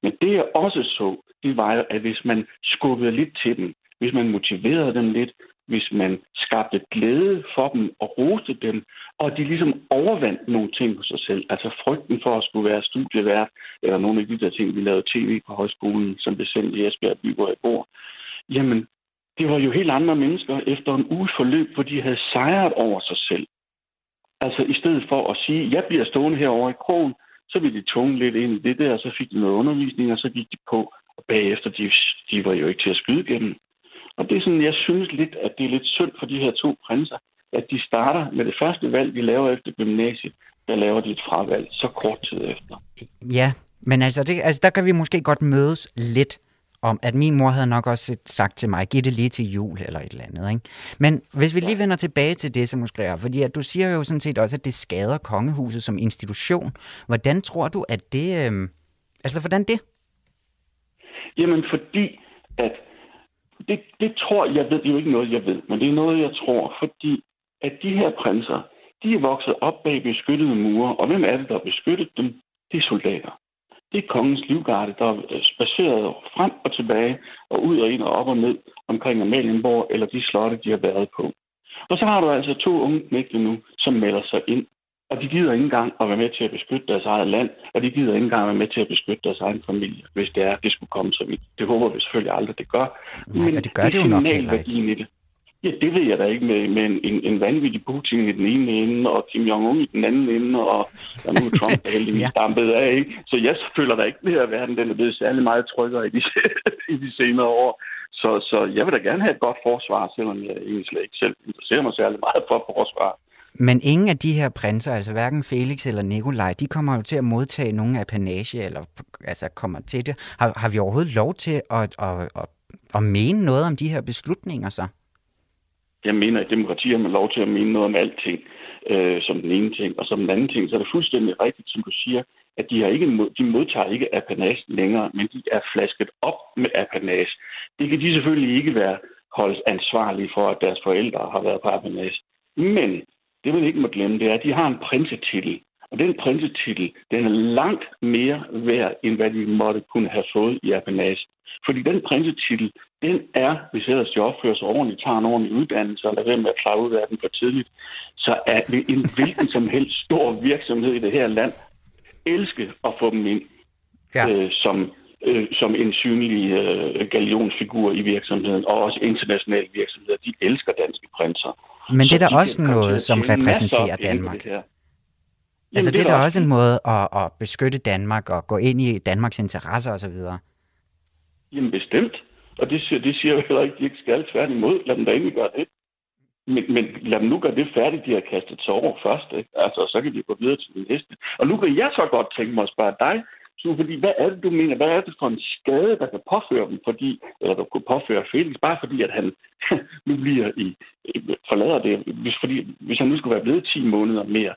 Men det jeg også så, det var, at hvis man skubbede lidt til dem, hvis man motiverede dem lidt, hvis man skabte glæde for dem og roste dem, og de ligesom overvandt nogle ting på sig selv. Altså frygten for at skulle være studievært, eller nogle af de der ting, vi lavede tv på højskolen, som blev sendt i Esbjerg by, hvor jeg bor. Jamen, det var jo helt andre mennesker efter en uges forløb, hvor de havde sejret over sig selv. Altså i stedet for at sige, jeg bliver stående herovre i krogen, så blev de tunge lidt ind i det der, og så fik de noget undervisning, og så gik de på. Og bagefter, de, de var jo ikke til at skyde gennem. Og det er sådan, jeg synes lidt, at det er lidt synd for de her to prinser, at de starter med det første valg, de laver efter gymnasiet, der laver de et fravalg så kort tid efter. Ja, men altså, det, altså der kan vi måske godt mødes lidt om, at min mor havde nok også sagt til mig, giv det lige til jul eller et eller andet. Ikke? Men hvis vi lige vender tilbage til det, som måske er, fordi at du siger jo sådan set også, at det skader kongehuset som institution. Hvordan tror du, at det... Øh, altså, hvordan det? Jamen, fordi at det, det tror jeg ved, det er jo ikke noget, jeg ved, men det er noget, jeg tror, fordi at de her prinser, de er vokset op bag beskyttede mure, og hvem er det, der har beskyttet dem? Det er soldater. Det er kongens livgarde, der er spaceret frem og tilbage, og ud og ind og op og ned omkring Amalienborg, eller de slotte, de har været på. Og så har du altså to unge knægte nu, som melder sig ind og de gider ikke engang at være med til at beskytte deres eget land, og de gider ikke engang være med til at beskytte deres egen familie, hvis det er, det skulle komme så vidt. Det håber vi selvfølgelig aldrig, det gør. Nej, Men det gør det, det jo nok heller ikke. I det. Ja, det ved jeg da ikke med, med en, en, en vanvittig Putin i den ene ende, og Kim Jong-un i den anden ende, og, og nu er Trump der heldigvis ja. dampet af. Ikke? Så jeg føler da ikke, at her verden den er blevet særlig meget tryggere i de, i de senere år. Så, så jeg vil da gerne have et godt forsvar, selvom jeg egentlig ikke selv interesserer mig særlig meget for forsvar. Men ingen af de her prinser, altså hverken Felix eller Nikolaj, de kommer jo til at modtage nogen apanage, eller altså kommer til det. Har, har vi overhovedet lov til at, at, at, at mene noget om de her beslutninger så? Jeg mener, at demokrati har man lov til at mene noget om alting, øh, som den ene ting. Og som den anden ting, så er det fuldstændig rigtigt, som du siger, at de, har ikke, de modtager ikke apanage længere, men de er flasket op med apanage. Det kan de selvfølgelig ikke være holdt ansvarlige for, at deres forældre har været på apanage. Men det man ikke må glemme, det er, at de har en prinsetitel. Og den prinsetitel, den er langt mere værd, end hvad de måtte kunne have fået i apanage. Fordi den prinsetitel, den er, hvis ellers de opfører sig ordentligt, tager en ordentlig uddannelse og lader være med at klare ud af den for tidligt, så er en hvilken som helst stor virksomhed i det her land elske at få dem ind ja. øh, som, øh, som en synlig øh, galionsfigur i virksomheden, og også internationale virksomheder. De elsker danske prinser. Men det er da også noget, som repræsenterer Danmark. altså det er da også en måde at, at beskytte Danmark og gå ind i Danmarks interesser osv. Jamen bestemt. Og det siger, det siger jo heller ikke, at de ikke skal tværtimod. Lad dem da egentlig gøre det. Men, men lad dem nu gøre det færdigt, de har kastet sig over først. Ikke? Altså, så kan vi gå videre til det næste. Og nu kan jeg så godt tænke mig at spørge dig, så fordi, hvad er det, du mener? Hvad er det for en skade, der kan påføre dem, fordi, eller der kunne påføre Felix, bare fordi, at han nu bliver i, forlader det, hvis, fordi, hvis han nu skulle være blevet 10 måneder mere,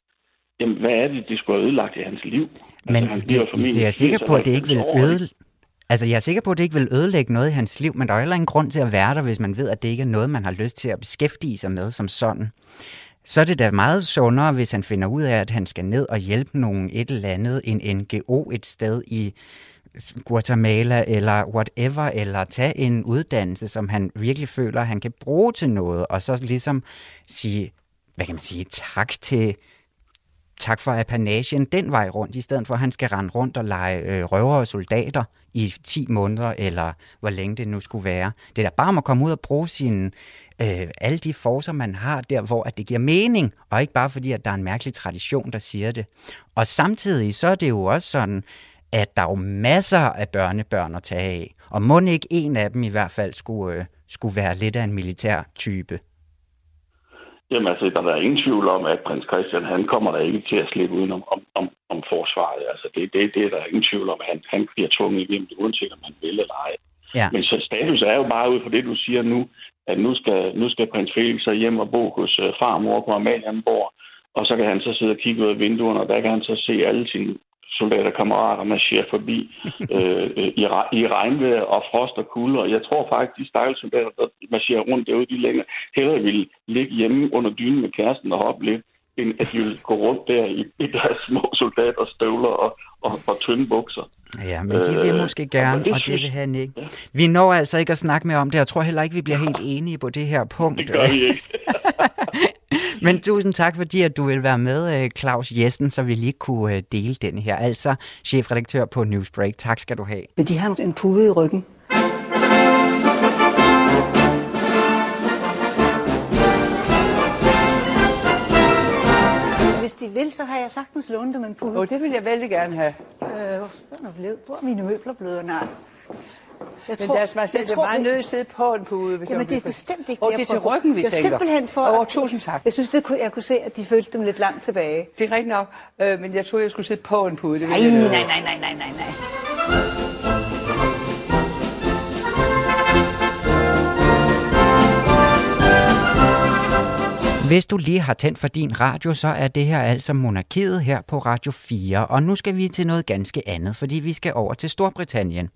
jamen, hvad er det, det skulle have ødelagt i hans liv? Men altså, det, det er jeg sikker på, at det ikke vil ødelægge Altså, jeg er sikker på, at det ikke vil ødelægge noget i hans liv, men der er heller ingen grund til at være der, hvis man ved, at det ikke er noget, man har lyst til at beskæftige sig med som sådan så er det da meget sundere, hvis han finder ud af, at han skal ned og hjælpe nogen et eller andet, en NGO et sted i Guatemala eller whatever, eller tage en uddannelse, som han virkelig føler, han kan bruge til noget, og så ligesom sige, hvad kan man sige, tak til tak for apanagen den vej rundt, i stedet for at han skal rende rundt og lege øh, røver og soldater i 10 måneder, eller hvor længe det nu skulle være. Det er da bare om at komme ud og bruge sine, øh, alle de forser, man har der, hvor at det giver mening, og ikke bare fordi, at der er en mærkelig tradition, der siger det. Og samtidig så er det jo også sådan, at der er jo masser af børnebørn at tage af, og må ikke en af dem i hvert fald skulle, øh, skulle være lidt af en militær type. Jamen altså, der er ingen tvivl om, at prins Christian, han kommer der ikke til at slippe uden om, om, om, forsvaret. Altså, det, det, det er der ingen tvivl om, at han, han bliver tvunget igennem det, uanset om han vil eller ej. Ja. Men så status er jo bare ud fra det, du siger nu, at nu skal, nu skal prins Felix så hjem og bo hos uh, farmor på Amalienborg, og så kan han så sidde og kigge ud af vinduerne, og der kan han så se alle sine soldaterkammerater marcherer forbi øh, i, i regnvejr og frost og kulde. Og jeg tror faktisk, de stakkels soldater, der marcherer rundt derude, de længere hellere vil ligge hjemme under dynen med kæresten og hoppe lidt, end at de vil gå rundt der i, i deres små soldater, støvler og, og, og tynde bukser. Ja, men de vil øh, måske gerne, det og det vil han ikke. Ja. Vi når altså ikke at snakke mere om det. Jeg tror heller ikke, vi bliver helt enige på det her punkt. Det gør vi ikke. men tusind tak, fordi at du vil være med, øh, Claus Jessen, så vi lige kunne øh, dele den her. Altså, chefredaktør på Newsbreak. Tak skal du have. De har en pude i ryggen. de vil, så har jeg sagtens lånt dem en pude. Oh, det vil jeg vældig gerne have. Øh, hvor er mine møbler blevet? Nej. Jeg Men tror, deres majestæt, det er meget nødt til at sidde på en pude. Hvis jamen, det er bestemt ikke Og det er til ryggen, vi tænker. simpelthen for... Oh, tusind tak. Jeg synes, det kunne, jeg kunne se, at de følte dem lidt langt tilbage. Det er rigtigt nok, øh, men jeg troede, jeg skulle sidde på en pude. Det nej, nej, nej, nej, nej, nej, nej. Hvis du lige har tændt for din radio, så er det her altså Monarkiet her på Radio 4. Og nu skal vi til noget ganske andet, fordi vi skal over til Storbritannien.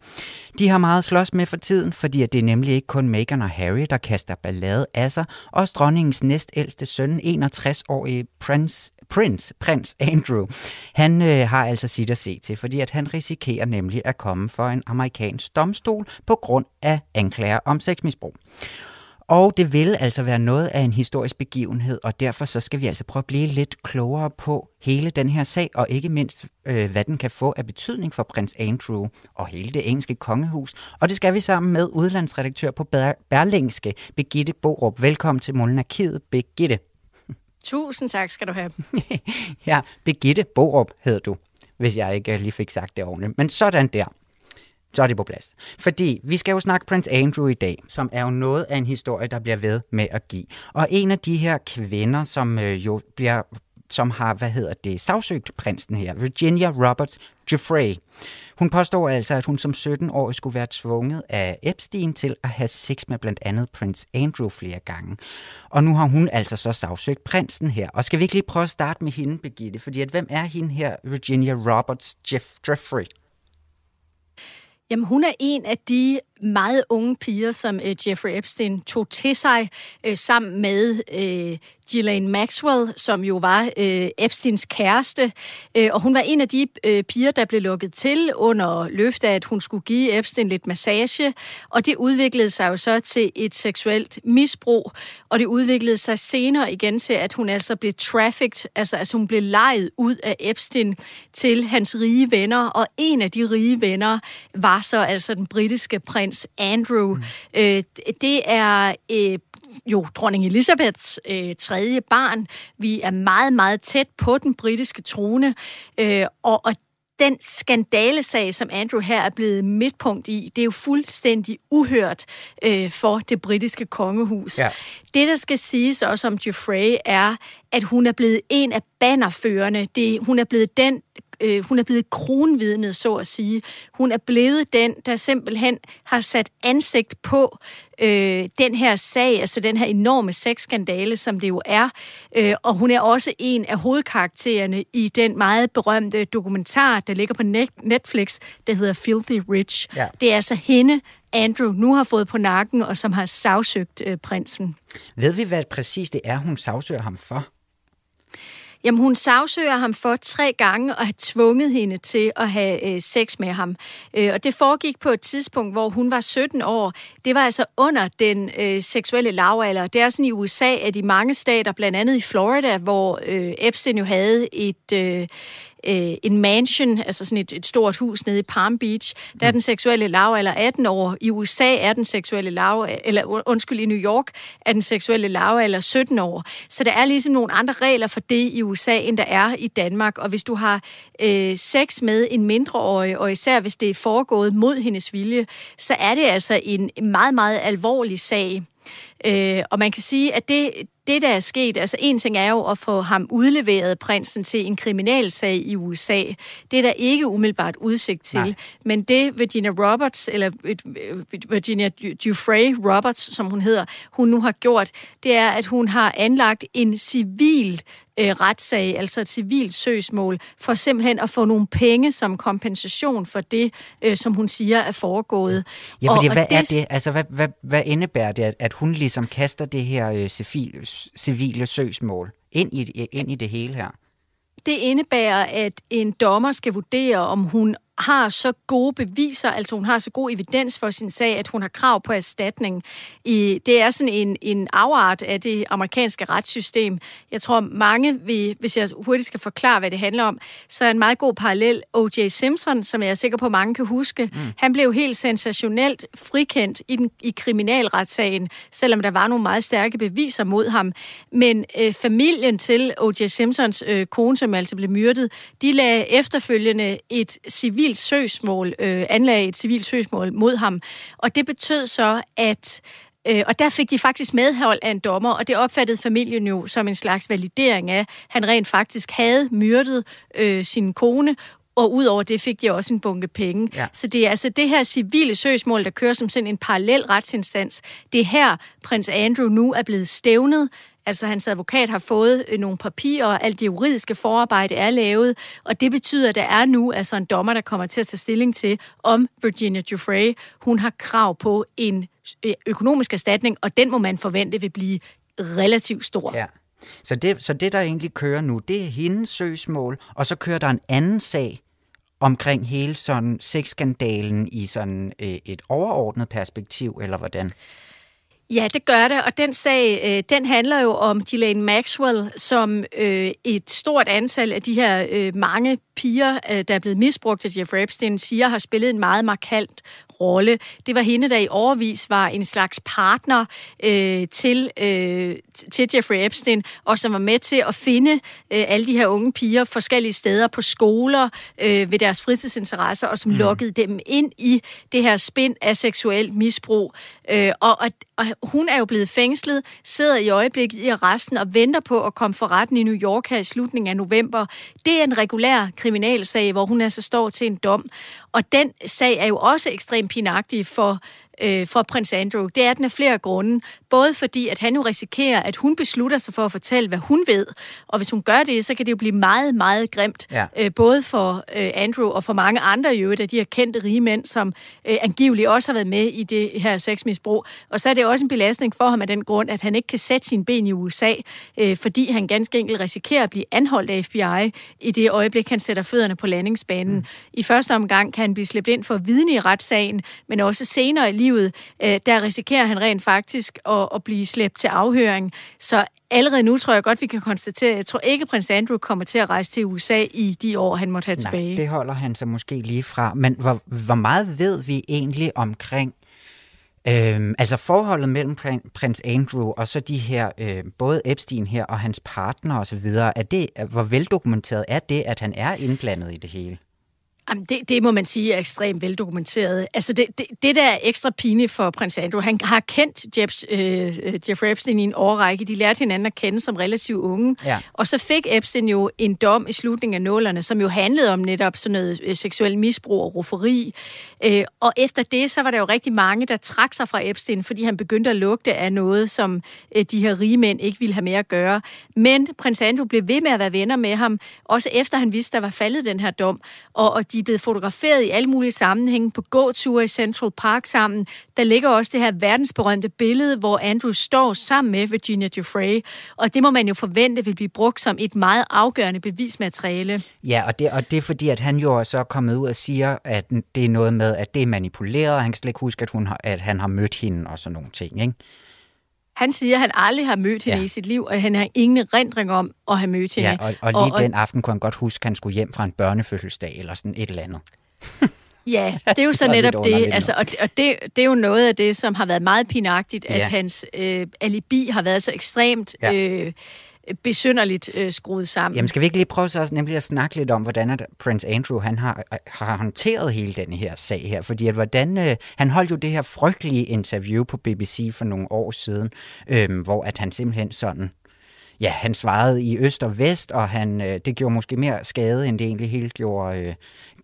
De har meget slås med for tiden, fordi det er nemlig ikke kun Meghan og Harry, der kaster ballade af sig. Også dronningens næstældste søn, 61-årige Prince, Prince, prins Andrew, han øh, har altså sit at se til, fordi at han risikerer nemlig at komme for en amerikansk domstol på grund af anklager om sexmisbrug. Og det vil altså være noget af en historisk begivenhed, og derfor så skal vi altså prøve at blive lidt klogere på hele den her sag, og ikke mindst, øh, hvad den kan få af betydning for prins Andrew og hele det engelske kongehus. Og det skal vi sammen med udlandsredaktør på Berlingske, Begitte Borup. Velkommen til Monarkiet, Begitte. Tusind tak skal du have. ja, Begitte Borup hedder du, hvis jeg ikke lige fik sagt det ordentligt. Men sådan der så er det på plads. Fordi vi skal jo snakke Prince Andrew i dag, som er jo noget af en historie, der bliver ved med at give. Og en af de her kvinder, som øh, jo bliver som har, hvad hedder det, sagsøgt prinsen her, Virginia Roberts Jeffrey. Hun påstår altså, at hun som 17-årig skulle være tvunget af Epstein til at have sex med blandt andet prins Andrew flere gange. Og nu har hun altså så sagsøgt prinsen her. Og skal vi ikke lige prøve at starte med hende, Birgitte? Fordi at, hvem er hende her, Virginia Roberts Jeff Jeffrey? Jamen, hun er en af de meget unge piger, som øh, Jeffrey Epstein tog til sig øh, sammen med øh, Ghislaine Maxwell, som jo var øh, Epsteins kæreste. Øh, og hun var en af de øh, piger, der blev lukket til under løfte af, at hun skulle give Epstein lidt massage. Og det udviklede sig jo så til et seksuelt misbrug. Og det udviklede sig senere igen til, at hun altså blev trafficked, altså, altså hun blev lejet ud af Epstein til hans rige venner. Og en af de rige venner var så altså den britiske prins prins Andrew. Mm. Øh, det er øh, jo dronning Elisabeths øh, tredje barn. Vi er meget, meget tæt på den britiske trone, øh, og, og den skandalesag, som Andrew her er blevet midtpunkt i, det er jo fuldstændig uhørt øh, for det britiske kongehus. Ja. Det, der skal siges også om Geoffrey, er, at hun er blevet en af bannerførende. Det, hun er blevet den øh, hun er blevet kronvidnet, så at sige. Hun er blevet den, der simpelthen har sat ansigt på øh, den her sag, altså den her enorme sexskandale, som det jo er. Øh, og hun er også en af hovedkaraktererne i den meget berømte dokumentar, der ligger på Netflix, der hedder Filthy Rich. Ja. Det er altså hende, Andrew nu har fået på nakken, og som har sagsøgt øh, prinsen. Ved vi, hvad præcis det er, hun sagsøger ham for? Jamen, hun sagsøger ham for tre gange og har tvunget hende til at have øh, sex med ham. Øh, og det foregik på et tidspunkt, hvor hun var 17 år. Det var altså under den øh, seksuelle lavalder. Det er sådan i USA, at i mange stater, blandt andet i Florida, hvor øh, Epstein jo havde et... Øh, øh, en mansion, altså sådan et, et stort hus nede i Palm Beach. Der er den seksuelle lavalder 18 år. I USA er den seksuelle lav, eller undskyld, i New York er den seksuelle lavalder 17 år. Så der er ligesom nogle andre regler for det i USA, end der er i Danmark. Og hvis du har øh, sex med en mindreårig, og især hvis det er foregået mod hendes vilje, så er det altså en meget, meget alvorlig sag. Øh, og man kan sige, at det, det, der er sket, altså en ting er jo at få ham udleveret prinsen til en kriminalsag i USA. Det er der ikke umiddelbart udsigt til. Nej. Men det Virginia Roberts, eller Virginia Dufresne Roberts, som hun hedder, hun nu har gjort, det er, at hun har anlagt en civil øh, retssag, altså et civilt søgsmål, for simpelthen at få nogle penge som kompensation for det, øh, som hun siger er foregået. Ja, fordi og, hvad og det, er det? Altså, hvad, hvad, hvad indebærer det, at, at hun ligesom kaster det her øh, civil, civile søgsmål ind i, ind i det hele her? Det indebærer, at en dommer skal vurdere, om hun har så gode beviser, altså hun har så god evidens for sin sag, at hun har krav på erstatning. I, det er sådan en, en afart af det amerikanske retssystem. Jeg tror mange, vil, hvis jeg hurtigt skal forklare, hvad det handler om, så er en meget god parallel O.J. Simpson, som jeg er sikker på, mange kan huske. Mm. Han blev helt sensationelt frikendt i, den, i kriminalretssagen, selvom der var nogle meget stærke beviser mod ham. Men øh, familien til O.J. Simpsons øh, kone, som altså blev myrdet, de lagde efterfølgende et civil civilt søgsmål, øh, anlagde et civilt søgsmål mod ham. Og det betød så, at Øh, og der fik de faktisk medhold af en dommer, og det opfattede familien jo som en slags validering af, at han rent faktisk havde myrdet øh, sin kone, og udover det fik de også en bunke penge. Ja. Så det er altså det her civile søgsmål, der kører som sådan en parallel retsinstans. Det er her, prins Andrew nu er blevet stævnet Altså hans advokat har fået øh, nogle papirer, og alt det juridiske forarbejde er lavet, og det betyder, at der er nu altså en dommer, der kommer til at tage stilling til, om Virginia Giuffre, hun har krav på en øh, økonomisk erstatning, og den må man forvente vil blive relativt stor. Ja. Så det, så det, der egentlig kører nu, det er hendes søgsmål, og så kører der en anden sag omkring hele sådan sexskandalen i sådan øh, et overordnet perspektiv, eller hvordan? Ja, det gør det, og den sag, øh, den handler jo om Ghislaine Maxwell, som øh, et stort antal af de her øh, mange piger, øh, der er blevet misbrugt af Jeffrey Epstein, siger har spillet en meget markant rolle. Det var hende, der i overvis var en slags partner øh, til, øh, til Jeffrey Epstein, og som var med til at finde øh, alle de her unge piger forskellige steder på skoler øh, ved deres fritidsinteresser, og som mm. lukkede dem ind i det her spind af seksuelt misbrug. Øh, og, og, og hun er jo blevet fængslet, sidder i øjeblikket i arresten og venter på at komme for retten i New York her i slutningen af november. Det er en regulær kriminalsag, hvor hun altså står til en dom. Og den sag er jo også ekstremt pinagtig for øh, for prins Andrew. Det er den af flere grunde. Både fordi, at han jo risikerer, at hun beslutter sig for at fortælle, hvad hun ved. Og hvis hun gør det, så kan det jo blive meget, meget grimt. Ja. Øh, både for øh, Andrew og for mange andre i øvrigt af de her kendte rige mænd, som øh, angiveligt også har været med i det her sexmisbrug. Og så er det også en belastning for ham af den grund, at han ikke kan sætte sin ben i USA, øh, fordi han ganske enkelt risikerer at blive anholdt af FBI i det øjeblik, han sætter fødderne på landingsbanen. Mm. I første omgang kan han blive slæbt ind for vidne i retssagen, men også senere i livet, øh, der risikerer han rent faktisk at, at blive slæbt til afhøring. Så allerede nu tror jeg godt, vi kan konstatere, at jeg tror ikke, at prins Andrew kommer til at rejse til USA i de år, han måtte have Nej, tilbage. det holder han sig måske lige fra. Men hvor, hvor meget ved vi egentlig omkring Øhm, altså forholdet mellem prins Andrew og så de her, øh, både Epstein her og hans partner osv., er det, hvor veldokumenteret er det, at han er indblandet i det hele? Jamen, det, det må man sige er ekstremt veldokumenteret. Altså, det, det, det der er ekstra pinligt for prins Andrew, han har kendt Jeff, øh, Jeffrey Epstein i en årrække. De lærte hinanden at kende som relativt unge. Ja. Og så fik Epstein jo en dom i slutningen af nålerne, som jo handlede om netop sådan noget øh, seksuel misbrug og rufferi. Øh, og efter det, så var der jo rigtig mange, der trak sig fra Epstein, fordi han begyndte at lugte af noget, som øh, de her rige mænd ikke ville have mere at gøre. Men prins Andrew blev ved med at være venner med ham, også efter han vidste, der var faldet den her dom. Og, og de er blevet fotograferet i alle mulige sammenhænge på gåture i Central Park sammen. Der ligger også det her verdensberømte billede, hvor Andrew står sammen med Virginia Giuffre, og det må man jo forvente vil blive brugt som et meget afgørende bevismateriale. Ja, og det, og det er fordi, at han jo så er kommet ud og siger, at det er noget med, at det er manipuleret, og han kan slet ikke huske, at, hun har, at han har mødt hende og sådan nogle ting, ikke? Han siger, at han aldrig har mødt hende ja. i sit liv, og han har ingen erindring om at have mødt hende. Ja, og, og lige og, den aften kunne han godt huske, at han skulle hjem fra en børnefødselsdag eller sådan et eller andet. Ja, det er jo så netop det. Altså, og det, og det, det er jo noget af det, som har været meget pinagtigt, at ja. hans øh, alibi har været så ekstremt ja. øh, besynderligt øh, skruet sammen. Jamen skal vi ikke lige prøve så også nemlig at snakke lidt om, hvordan at Prince Andrew han har, har håndteret hele den her sag her? Fordi at hvordan, øh, han holdt jo det her frygtelige interview på BBC for nogle år siden, øh, hvor at han simpelthen sådan ja, han svarede i øst og vest, og han, øh, det gjorde måske mere skade, end det egentlig helt gjorde øh,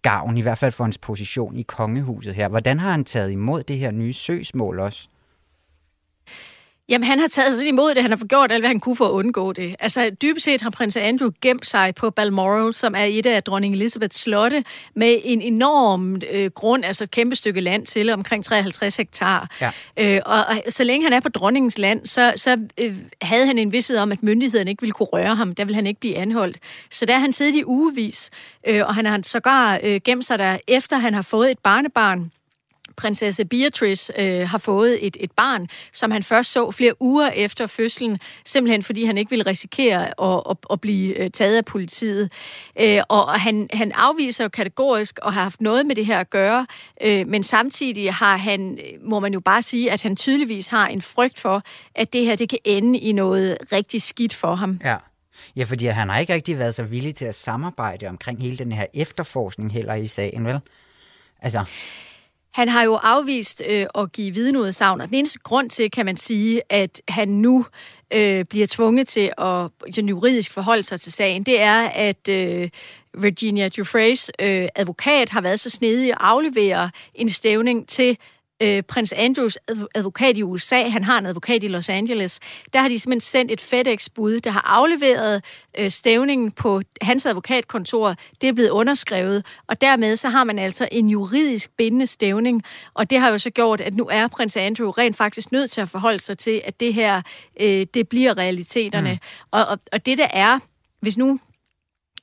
gavn, i hvert fald for hans position i kongehuset her. Hvordan har han taget imod det her nye søgsmål også? Jamen, han har taget sig imod det. Han har gjort alt, hvad han kunne for at undgå det. Altså, dybest set har prins Andrew gemt sig på Balmoral, som er et af dronning Elizabeths slotte, med en enorm øh, grund, altså et kæmpe stykke land til, omkring 53 hektar. Ja. Øh, og, og så længe han er på dronningens land, så, så øh, havde han en vidshed om, at myndighederne ikke ville kunne røre ham. Der ville han ikke blive anholdt. Så der har han siddet i ugevis, øh, og han har sågar øh, gemt sig der, efter han har fået et barnebarn, prinsesse Beatrice øh, har fået et, et barn, som han først så flere uger efter fødslen, simpelthen fordi han ikke ville risikere at, at, at blive øh, taget af politiet. Øh, og han, han afviser jo kategorisk at have haft noget med det her at gøre, øh, men samtidig har han, må man jo bare sige, at han tydeligvis har en frygt for, at det her det kan ende i noget rigtig skidt for ham. Ja. Ja, fordi han har ikke rigtig været så villig til at samarbejde omkring hele den her efterforskning heller i sagen, vel? Altså... Han har jo afvist øh, at give vidneudsagn, og den eneste grund til, kan man sige, at han nu øh, bliver tvunget til at juridisk forholde sig til sagen, det er, at øh, Virginia Dufresne, øh, advokat, har været så snedig at aflevere en stævning til øh, prins Andrews advokat i USA, han har en advokat i Los Angeles, der har de simpelthen sendt et FedEx-bud, der har afleveret øh, stævningen på hans advokatkontor. Det er blevet underskrevet, og dermed så har man altså en juridisk bindende stævning, og det har jo så gjort, at nu er prins Andrew rent faktisk nødt til at forholde sig til, at det her, øh, det bliver realiteterne. Mm. Og, og, og det der er, hvis nu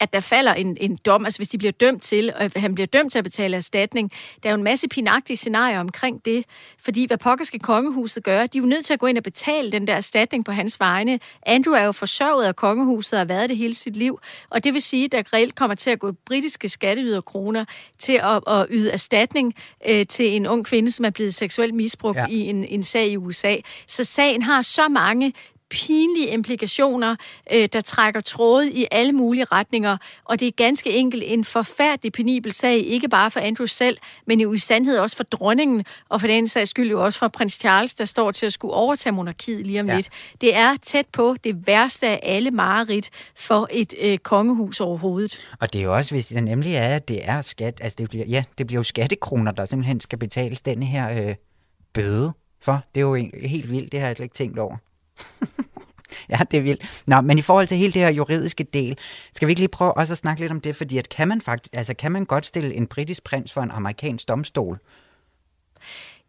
at der falder en, en dom, altså hvis de bliver dømt til, og han bliver dømt til at betale erstatning. Der er jo en masse pinagtige scenarier omkring det, fordi hvad pokker skal kongehuset gøre? De er jo nødt til at gå ind og betale den der erstatning på hans vegne. Andrew er jo forsørget af kongehuset og har været det hele sit liv, og det vil sige, at der reelt kommer til at gå britiske skatteyderkroner til at, at yde erstatning øh, til en ung kvinde, som er blevet seksuelt misbrugt ja. i en, en sag i USA. Så sagen har så mange pinlige implikationer, øh, der trækker tråde i alle mulige retninger, og det er ganske enkelt en forfærdelig penibel sag, ikke bare for Andrew selv, men jo i sandhed også for dronningen, og for den sags skyld jo også for prins Charles, der står til at skulle overtage monarkiet lige om ja. lidt. Det er tæt på det værste af alle mareridt for et øh, kongehus overhovedet. Og det er jo også, hvis det nemlig er, at det er skat, altså det bliver, ja, det bliver jo skattekroner, der simpelthen skal betales denne her øh, bøde for. Det er jo helt vildt, det har jeg slet ikke tænkt over. ja, det er vildt. Nå, men i forhold til hele det her juridiske del, skal vi ikke lige prøve også at snakke lidt om det, fordi at kan man faktisk, altså kan man godt stille en britisk prins for en amerikansk domstol?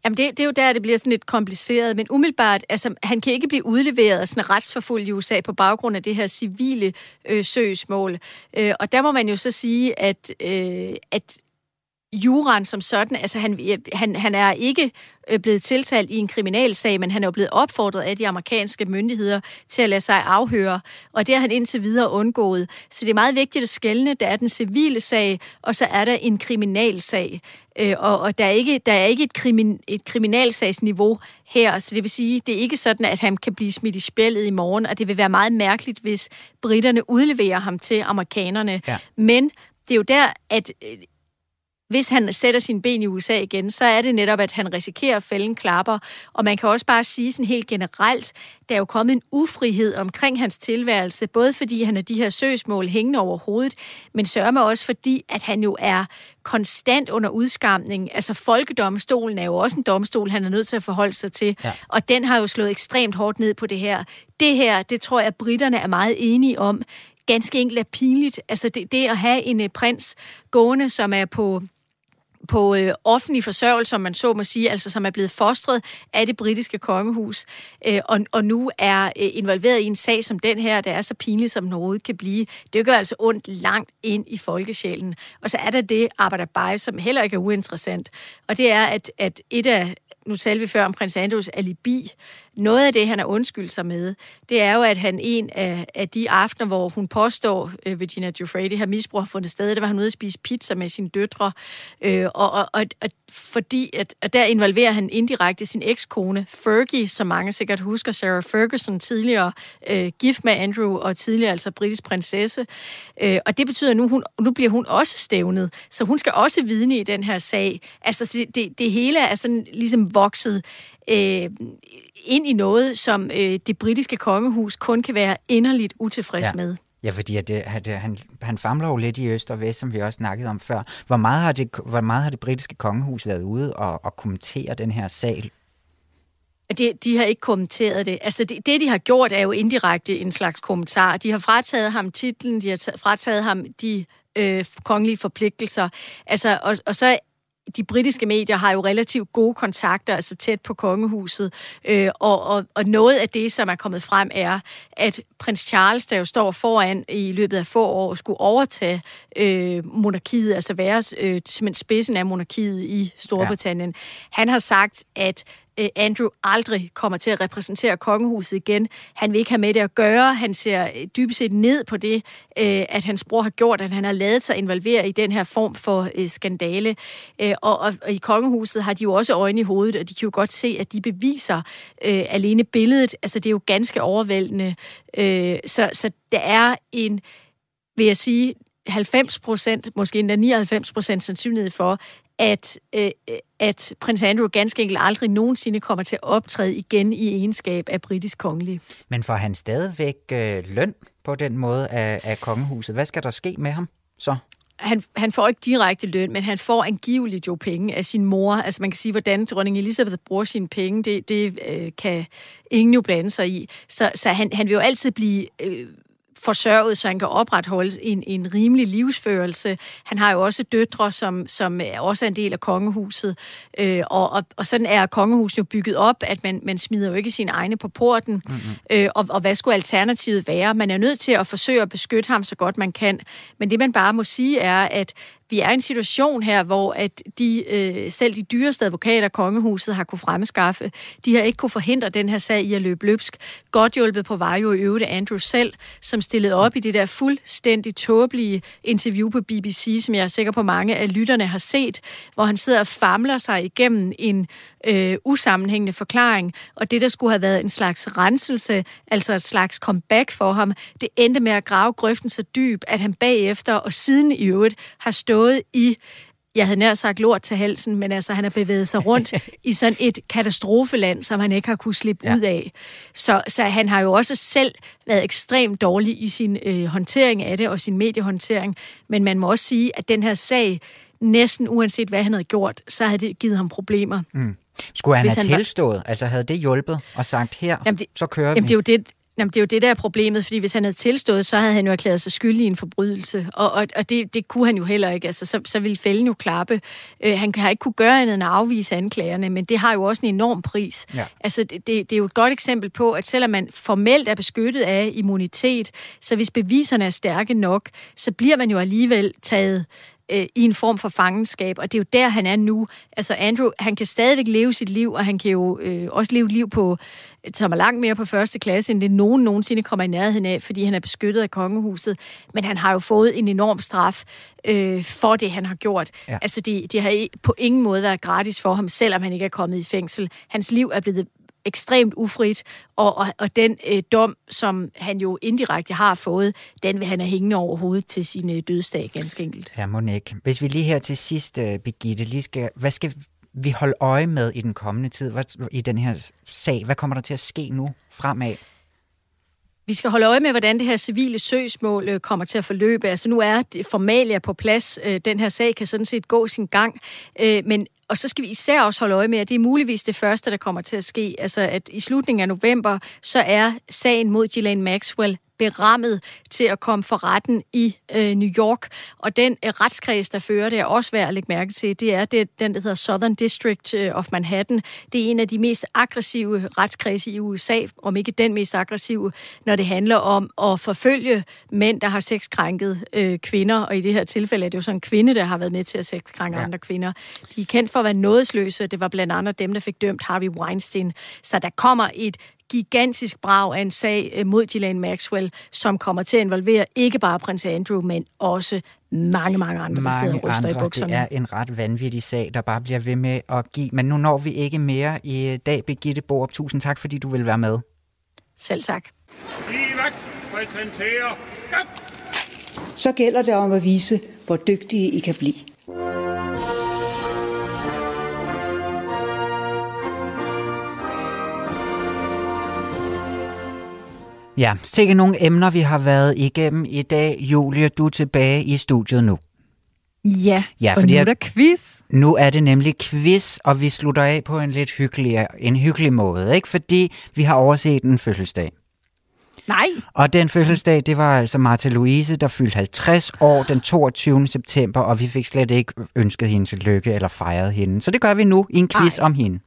Jamen, det, det er jo der, det bliver sådan lidt kompliceret, men umiddelbart, altså, han kan ikke blive udleveret og sådan retsforfulgt i USA på baggrund af det her civile øh, søgsmål. Øh, og der må man jo så sige, at, øh, at juran som sådan. Altså, han, han, han er ikke øh, blevet tiltalt i en kriminalsag, men han er jo blevet opfordret af de amerikanske myndigheder til at lade sig afhøre, og det har han indtil videre undgået. Så det er meget vigtigt at skelne. Der er den civile sag, og så er der en kriminalsag. Øh, og, og der er ikke, der er ikke et, krimin, et kriminalsagsniveau her, så det vil sige, det er ikke sådan, at han kan blive smidt i spillet i morgen, og det vil være meget mærkeligt, hvis britterne udleverer ham til amerikanerne. Ja. Men det er jo der, at øh, hvis han sætter sin ben i USA igen, så er det netop, at han risikerer at fælde en klapper. Og man kan også bare sige sådan helt generelt, der er jo kommet en ufrihed omkring hans tilværelse, både fordi han har de her søgsmål hængende over hovedet, men sørger også fordi, at han jo er konstant under udskamning. Altså folkedomstolen er jo også en domstol, han er nødt til at forholde sig til, ja. og den har jo slået ekstremt hårdt ned på det her. Det her, det tror jeg, at britterne er meget enige om, ganske enkelt er pinligt. Altså det, det at have en uh, prins gående, som er på på øh, offentlig forsørgelse, som man så må sige, altså som er blevet fostret af det britiske kongehus, øh, og, og nu er øh, involveret i en sag som den her, der er så pinlig, som den overhovedet kan blive. Det gør altså ondt langt ind i folkesjælen. Og så er der det arbejderbej, som heller ikke er uinteressant, og det er, at, at et af nu talte vi før om prins Andrews alibi noget af det, han har undskyldt sig med, det er jo, at han en af, af de aftener, hvor hun påstår, øh, Virginia Giuffre, det her misbrug har fundet sted, der var han ude at spise pizza med sine døtre, øh, og, og, og, og fordi at, at der involverer han indirekte sin ekskone, Fergie, som mange sikkert husker, Sarah Ferguson, tidligere øh, gift med Andrew, og tidligere altså britisk prinsesse. Øh, og det betyder, at nu, hun, nu bliver hun også stævnet, så hun skal også vidne i den her sag. Altså, det, det, det hele er sådan ligesom vokset øh, ind i noget, som øh, det britiske kongehus kun kan være inderligt utilfreds ja. med. Ja, fordi at det, at han, han famler jo lidt i øst og vest, som vi også snakkede om før. Hvor meget har det, hvor meget har det britiske kongehus været ude og, og kommentere den her sag? De, de har ikke kommenteret det. Altså det, det, de har gjort, er jo indirekte en slags kommentar. De har frataget ham titlen, de har frataget ham de øh, kongelige forpligtelser. Altså, og, og så de britiske medier har jo relativt gode kontakter, altså tæt på kongehuset, øh, og, og, og noget af det, som er kommet frem, er, at prins Charles, der jo står foran i løbet af få år, skulle overtage øh, monarkiet, altså være øh, simpelthen spidsen af monarkiet i Storbritannien. Ja. Han har sagt, at Øh, Andrew aldrig kommer til at repræsentere kongehuset igen. Han vil ikke have med det at gøre. Han ser øh, dybest set ned på det, øh, at hans bror har gjort, at han har lavet sig involvere i den her form for skandale. Og, og, og i kongehuset har de jo også øjne i hovedet, og de kan jo godt se, at de beviser alene billedet. Altså, det er jo ganske overvældende. Så, så der er en, vil jeg sige, 90 procent, måske endda 99 procent sandsynlighed for, at, øh, at prins Andrew ganske enkelt aldrig nogensinde kommer til at optræde igen i egenskab af britisk kongelig. Men får han stadigvæk øh, løn på den måde af, af kongehuset? Hvad skal der ske med ham så? han, han får ikke direkte løn, men han får angiveligt jo penge af sin mor. Altså man kan sige, hvordan dronning Elisabeth bruger sine penge, det, det øh, kan ingen jo blande sig i. Så, så han, han vil jo altid blive øh, forsørget, så han kan opretholde en, en rimelig livsførelse. Han har jo også døtre, som, som også er en del af kongehuset. Øh, og, og, og sådan er kongehuset jo bygget op, at man, man smider jo ikke sine egne på porten. Mm-hmm. Øh, og, og hvad skulle alternativet være? Man er nødt til at forsøge at beskytte ham så godt man kan. Men det man bare må sige er, at vi er i en situation her, hvor at de, øh, selv de dyreste advokater, kongehuset har kunne fremskaffe, de har ikke kunne forhindre den her sag i at løbe løbsk. Godt hjulpet på vej jo i øvrigt Andrew selv, som stillede op i det der fuldstændig tåbelige interview på BBC, som jeg er sikker på mange af lytterne har set, hvor han sidder og famler sig igennem en øh, usammenhængende forklaring, og det, der skulle have været en slags renselse, altså et slags comeback for ham, det endte med at grave grøften så dyb, at han bagefter og siden i øvrigt har stået i jeg havde nær sagt lort til halsen, men altså han har bevæget sig rundt i sådan et katastrofeland, som han ikke har kunne slippe ja. ud af. Så, så han har jo også selv været ekstremt dårlig i sin øh, håndtering af det og sin mediehåndtering. Men man må også sige, at den her sag, næsten uanset hvad han havde gjort, så havde det givet ham problemer. Mm. Skulle han Hvis have han tilstået? Var... Altså havde det hjulpet og sagt, her, jamen det, så kører jamen vi? Det er jo det, Jamen, det er jo det, der er problemet, fordi hvis han havde tilstået, så havde han jo erklæret sig skyldig i en forbrydelse, og, og, og det, det kunne han jo heller ikke. Altså, så, så ville fælden jo klappe. Øh, han har ikke kunne gøre andet end at afvise anklagerne, men det har jo også en enorm pris. Ja. Altså, det, det, det er jo et godt eksempel på, at selvom man formelt er beskyttet af immunitet, så hvis beviserne er stærke nok, så bliver man jo alligevel taget øh, i en form for fangenskab, og det er jo der, han er nu. Altså Andrew, han kan stadigvæk leve sit liv, og han kan jo øh, også leve liv på, som er langt mere på første klasse, end det nogen nogensinde kommer i nærheden af, fordi han er beskyttet af kongehuset. Men han har jo fået en enorm straf øh, for det, han har gjort. Ja. Altså, det, det har på ingen måde været gratis for ham, selvom han ikke er kommet i fængsel. Hans liv er blevet ekstremt ufrit, og, og, og den øh, dom, som han jo indirekte har fået, den vil han have hængende over hovedet til sin øh, dødsdag, ganske enkelt. Ja, Monique. Hvis vi lige her til sidst, øh, Birgitte, lige skal, hvad skal vi holde øje med i den kommende tid, hvad, i den her sag? Hvad kommer der til at ske nu fremad? Vi skal holde øje med, hvordan det her civile søgsmål øh, kommer til at forløbe. Altså nu er formalia på plads. Øh, den her sag kan sådan set gå sin gang. Øh, men og så skal vi især også holde øje med, at det er muligvis det første, der kommer til at ske. Altså at i slutningen af november, så er sagen mod Ghislaine Maxwell berammet til at komme for retten i øh, New York. Og den øh, retskreds, der fører det, er også værd at lægge mærke til. Det er det, den, der hedder Southern District øh, of Manhattan. Det er en af de mest aggressive retskredse i USA, om ikke den mest aggressive, når det handler om at forfølge mænd, der har sexkrænket øh, kvinder. Og i det her tilfælde er det jo sådan en kvinde, der har været med til at sexkrænke ja. andre kvinder. De er kendt for at være nådesløse. Det var blandt andet dem, der fik dømt Harvey Weinstein. Så der kommer et gigantisk brag af en sag øh, mod Ghislaine Maxwell, som kommer til at involvere ikke bare prins Andrew, men også mange, mange andre, mange der sidder andre. i bukserne. Det er en ret vanvittig sag, der bare bliver ved med at give. Men nu når vi ikke mere i dag, Birgitte Borup. Tusind tak, fordi du vil være med. Selv tak. Livak præsenterer... Så gælder det om at vise, hvor dygtige I kan blive. Ja, sikke nogle emner, vi har været igennem i dag. Julie, du er tilbage i studiet nu. Ja, Ja, for nu er der quiz. Nu er det nemlig quiz, og vi slutter af på en lidt hyggelig, en hyggelig måde, ikke? Fordi vi har overset en fødselsdag. Nej, Og den fødselsdag, det var altså Martha Louise, der fyldte 50 år den 22. september, og vi fik slet ikke ønsket hende til lykke eller fejret hende. Så det gør vi nu i en quiz Ej. om hende.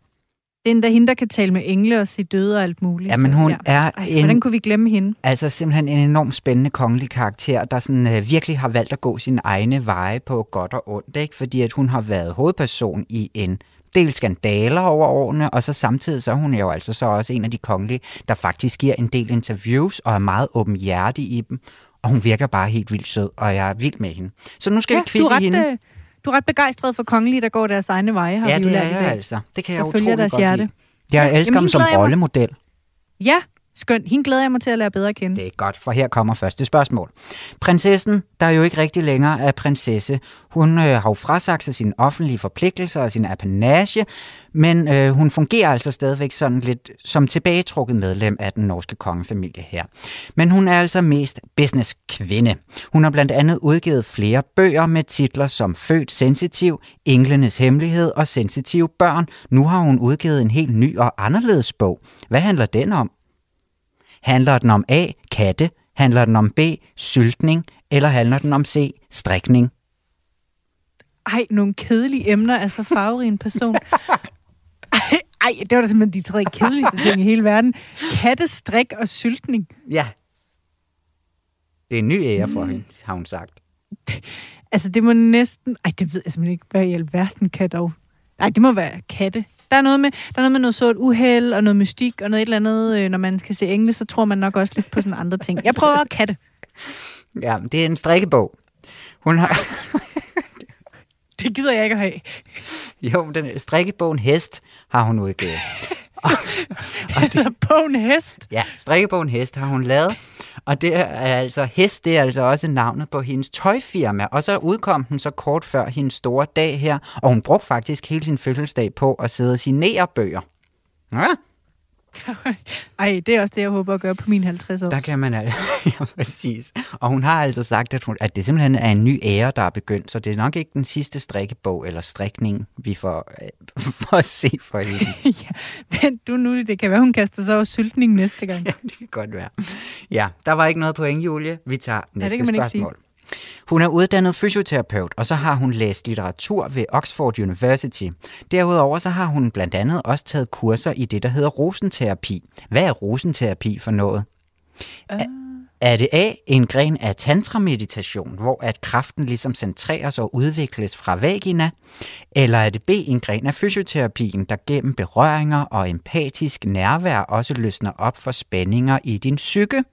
Det er endda hende, der kan tale med engle og se døde og alt muligt. Jamen, så hun ja. er Ej, en- Hvordan kunne vi glemme hende? Altså simpelthen en enormt spændende kongelig karakter, der sådan, øh, virkelig har valgt at gå sine egne veje på godt og ondt, ikke? fordi at hun har været hovedperson i en del skandaler over årene, og så samtidig så er hun jo altså så også en af de kongelige, der faktisk giver en del interviews og er meget åbenhjertig i dem, og hun virker bare helt vildt sød, og jeg er vild med hende. Så nu skal vi du, quizze hende. øh, du er ret begejstret for kongelige, der går deres egne veje, har Ja, vi det er jeg altså. Det kan jeg følger utrolig deres godt hjerte. lide. Jeg elsker jamen, dem som jeg rollemodel. Ja, skønt. Hende glæder jeg mig til at lære bedre at kende. Det er godt, for her kommer første spørgsmål. Prinsessen, der jo ikke rigtig længere er prinsesse, hun øh, har jo frasagt sig sine offentlige forpligtelser og sin apanage, men øh, hun fungerer altså stadigvæk sådan lidt som tilbagetrukket medlem af den norske kongefamilie her. Men hun er altså mest businesskvinde. Hun har blandt andet udgivet flere bøger med titler som Født sensitiv, Englenes hemmelighed og Sensitive børn. Nu har hun udgivet en helt ny og anderledes bog. Hvad handler den om? Handler den om A. Katte? Handler den om B. Syltning? Eller handler den om C. Strikning? Ej, nogle kedelige emner af så farverig en person. Ej, ej, det var da simpelthen de tre kedeligste ting i hele verden. Katte, strik og syltning. Ja. Det er en ny ære for hende, har hun sagt. Altså, det må næsten... Ej, det ved jeg simpelthen ikke, hvad i alverden kan dog... Nej, det må være katte. Der er noget med, der er noget, med noget sort uheld og noget mystik og noget et eller andet. øh, Når man kan se engle, så tror man nok også lidt på sådan andre ting. Jeg prøver katte. Ja, det er en strikkebog. Hun har, Det gider jeg ikke at have. jo, den strikkebogen Hest har hun udgivet. Eller på en hest. Ja, strikkebogen Hest har hun lavet. Og det er altså, Hest, det er altså også navnet på hendes tøjfirma. Og så udkom den så kort før hendes store dag her. Og hun brugte faktisk hele sin fødselsdag på at sidde og signere bøger. Ja, Ej, det er også det, jeg håber at gøre på min 50 år. Der kan man altså, ja, præcis. Og hun har altså sagt, at, hun, at det simpelthen er en ny ære, der er begyndt, så det er nok ikke den sidste strikkebog eller strikning, vi får, øh, får at se for hende. ja, men du nu, det kan være, hun kaster sig over syltning næste gang. Ja, det kan godt være. Ja, der var ikke noget point, Julie. Vi tager næste kan man ikke spørgsmål. Hun er uddannet fysioterapeut, og så har hun læst litteratur ved Oxford University. Derudover så har hun blandt andet også taget kurser i det, der hedder rosenterapi. Hvad er rosenterapi for noget? Uh. Er det A, en gren af tantra-meditation, hvor at kraften ligesom centreres og udvikles fra vagina? Eller er det B, en gren af fysioterapien, der gennem berøringer og empatisk nærvær også løsner op for spændinger i din psyke?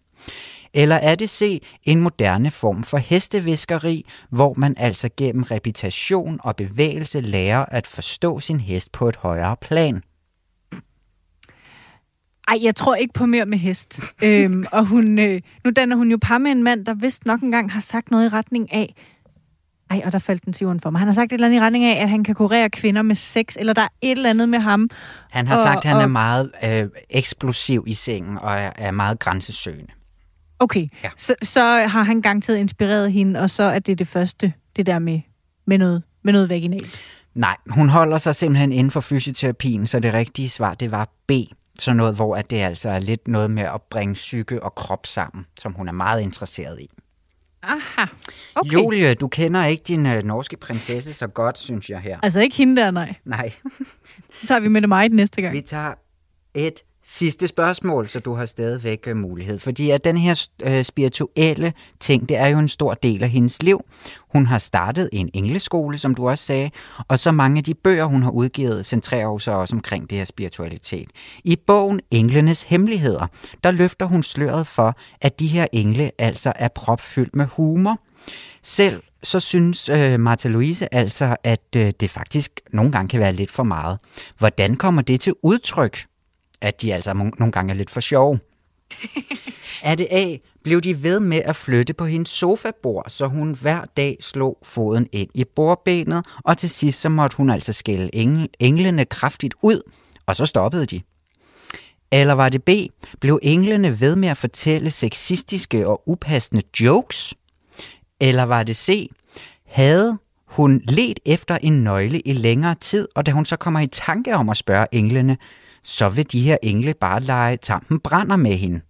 Eller er det C, en moderne form for hesteviskeri, hvor man altså gennem repetition og bevægelse lærer at forstå sin hest på et højere plan? Ej, jeg tror ikke på mere med hest. øhm, og hun, øh, nu danner hun jo par med en mand, der vist nok engang har sagt noget i retning af, ej, og der faldt den til jorden for mig. Han har sagt et eller andet i retning af, at han kan kurere kvinder med sex, eller der er et eller andet med ham. Han har Og- sagt, at han og- er meget øh, eksplosiv i sengen og er, er meget grænsesøgende. Okay, Ja. så, så har han garanteret inspireret hende, og så er det det første, det der med, med, noget, med noget vaginalt. Nej, hun holder sig simpelthen inden for fysioterapien, så det rigtige svar, det var B. sådan noget, hvor at det altså er lidt noget med at bringe psyke og krop sammen, som hun er meget interesseret i. Aha, okay. Julie, du kender ikke din øh, norske prinsesse så godt, synes jeg her. Altså ikke hende der, nej. Nej, Så tager vi med det meget næste gang. vi tager et sidste spørgsmål, så du har stadigvæk øh, mulighed. Fordi at den her øh, spirituelle ting, det er jo en stor del af hendes liv. Hun har startet en engleskole, som du også sagde, og så mange af de bøger, hun har udgivet, centrerer jo sig også omkring det her spiritualitet. I bogen Englenes Hemmeligheder, der løfter hun sløret for, at de her engle altså er propfyldt med humor. Selv så synes øh, Martha Louise altså, at øh, det faktisk nogle gange kan være lidt for meget. Hvordan kommer det til udtryk? At de altså nogle gange er lidt for sjove. Er det A, blev de ved med at flytte på hendes sofabord, så hun hver dag slog foden ind i bordbenet, og til sidst så måtte hun altså skælde englene kraftigt ud, og så stoppede de. Eller var det B, blev englene ved med at fortælle sexistiske og upassende jokes? Eller var det C, havde hun let efter en nøgle i længere tid, og da hun så kommer i tanke om at spørge englene, så vil de her engle bare lege tampen brænder med hende.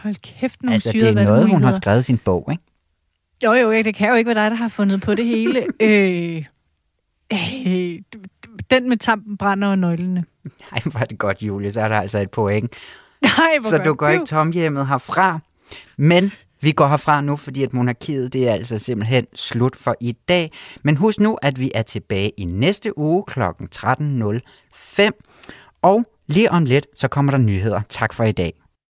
Hold kæft, nogle altså, det syrede er noget, hun har valgmuligheder. skrevet i sin bog, ikke? Jo, jo, det kan jo ikke være dig, der har fundet på det hele. øh, øh, den med tampen brænder og nøglene. Nej, hvor er det godt, Julie, så er der altså et point. Nej, hvor Så godt. du går ikke tomhjemmet herfra. Men vi går herfra nu, fordi at monarkiet, det er altså simpelthen slut for i dag. Men husk nu, at vi er tilbage i næste uge kl. 13.05. Og lige om lidt, så kommer der nyheder. Tak for i dag.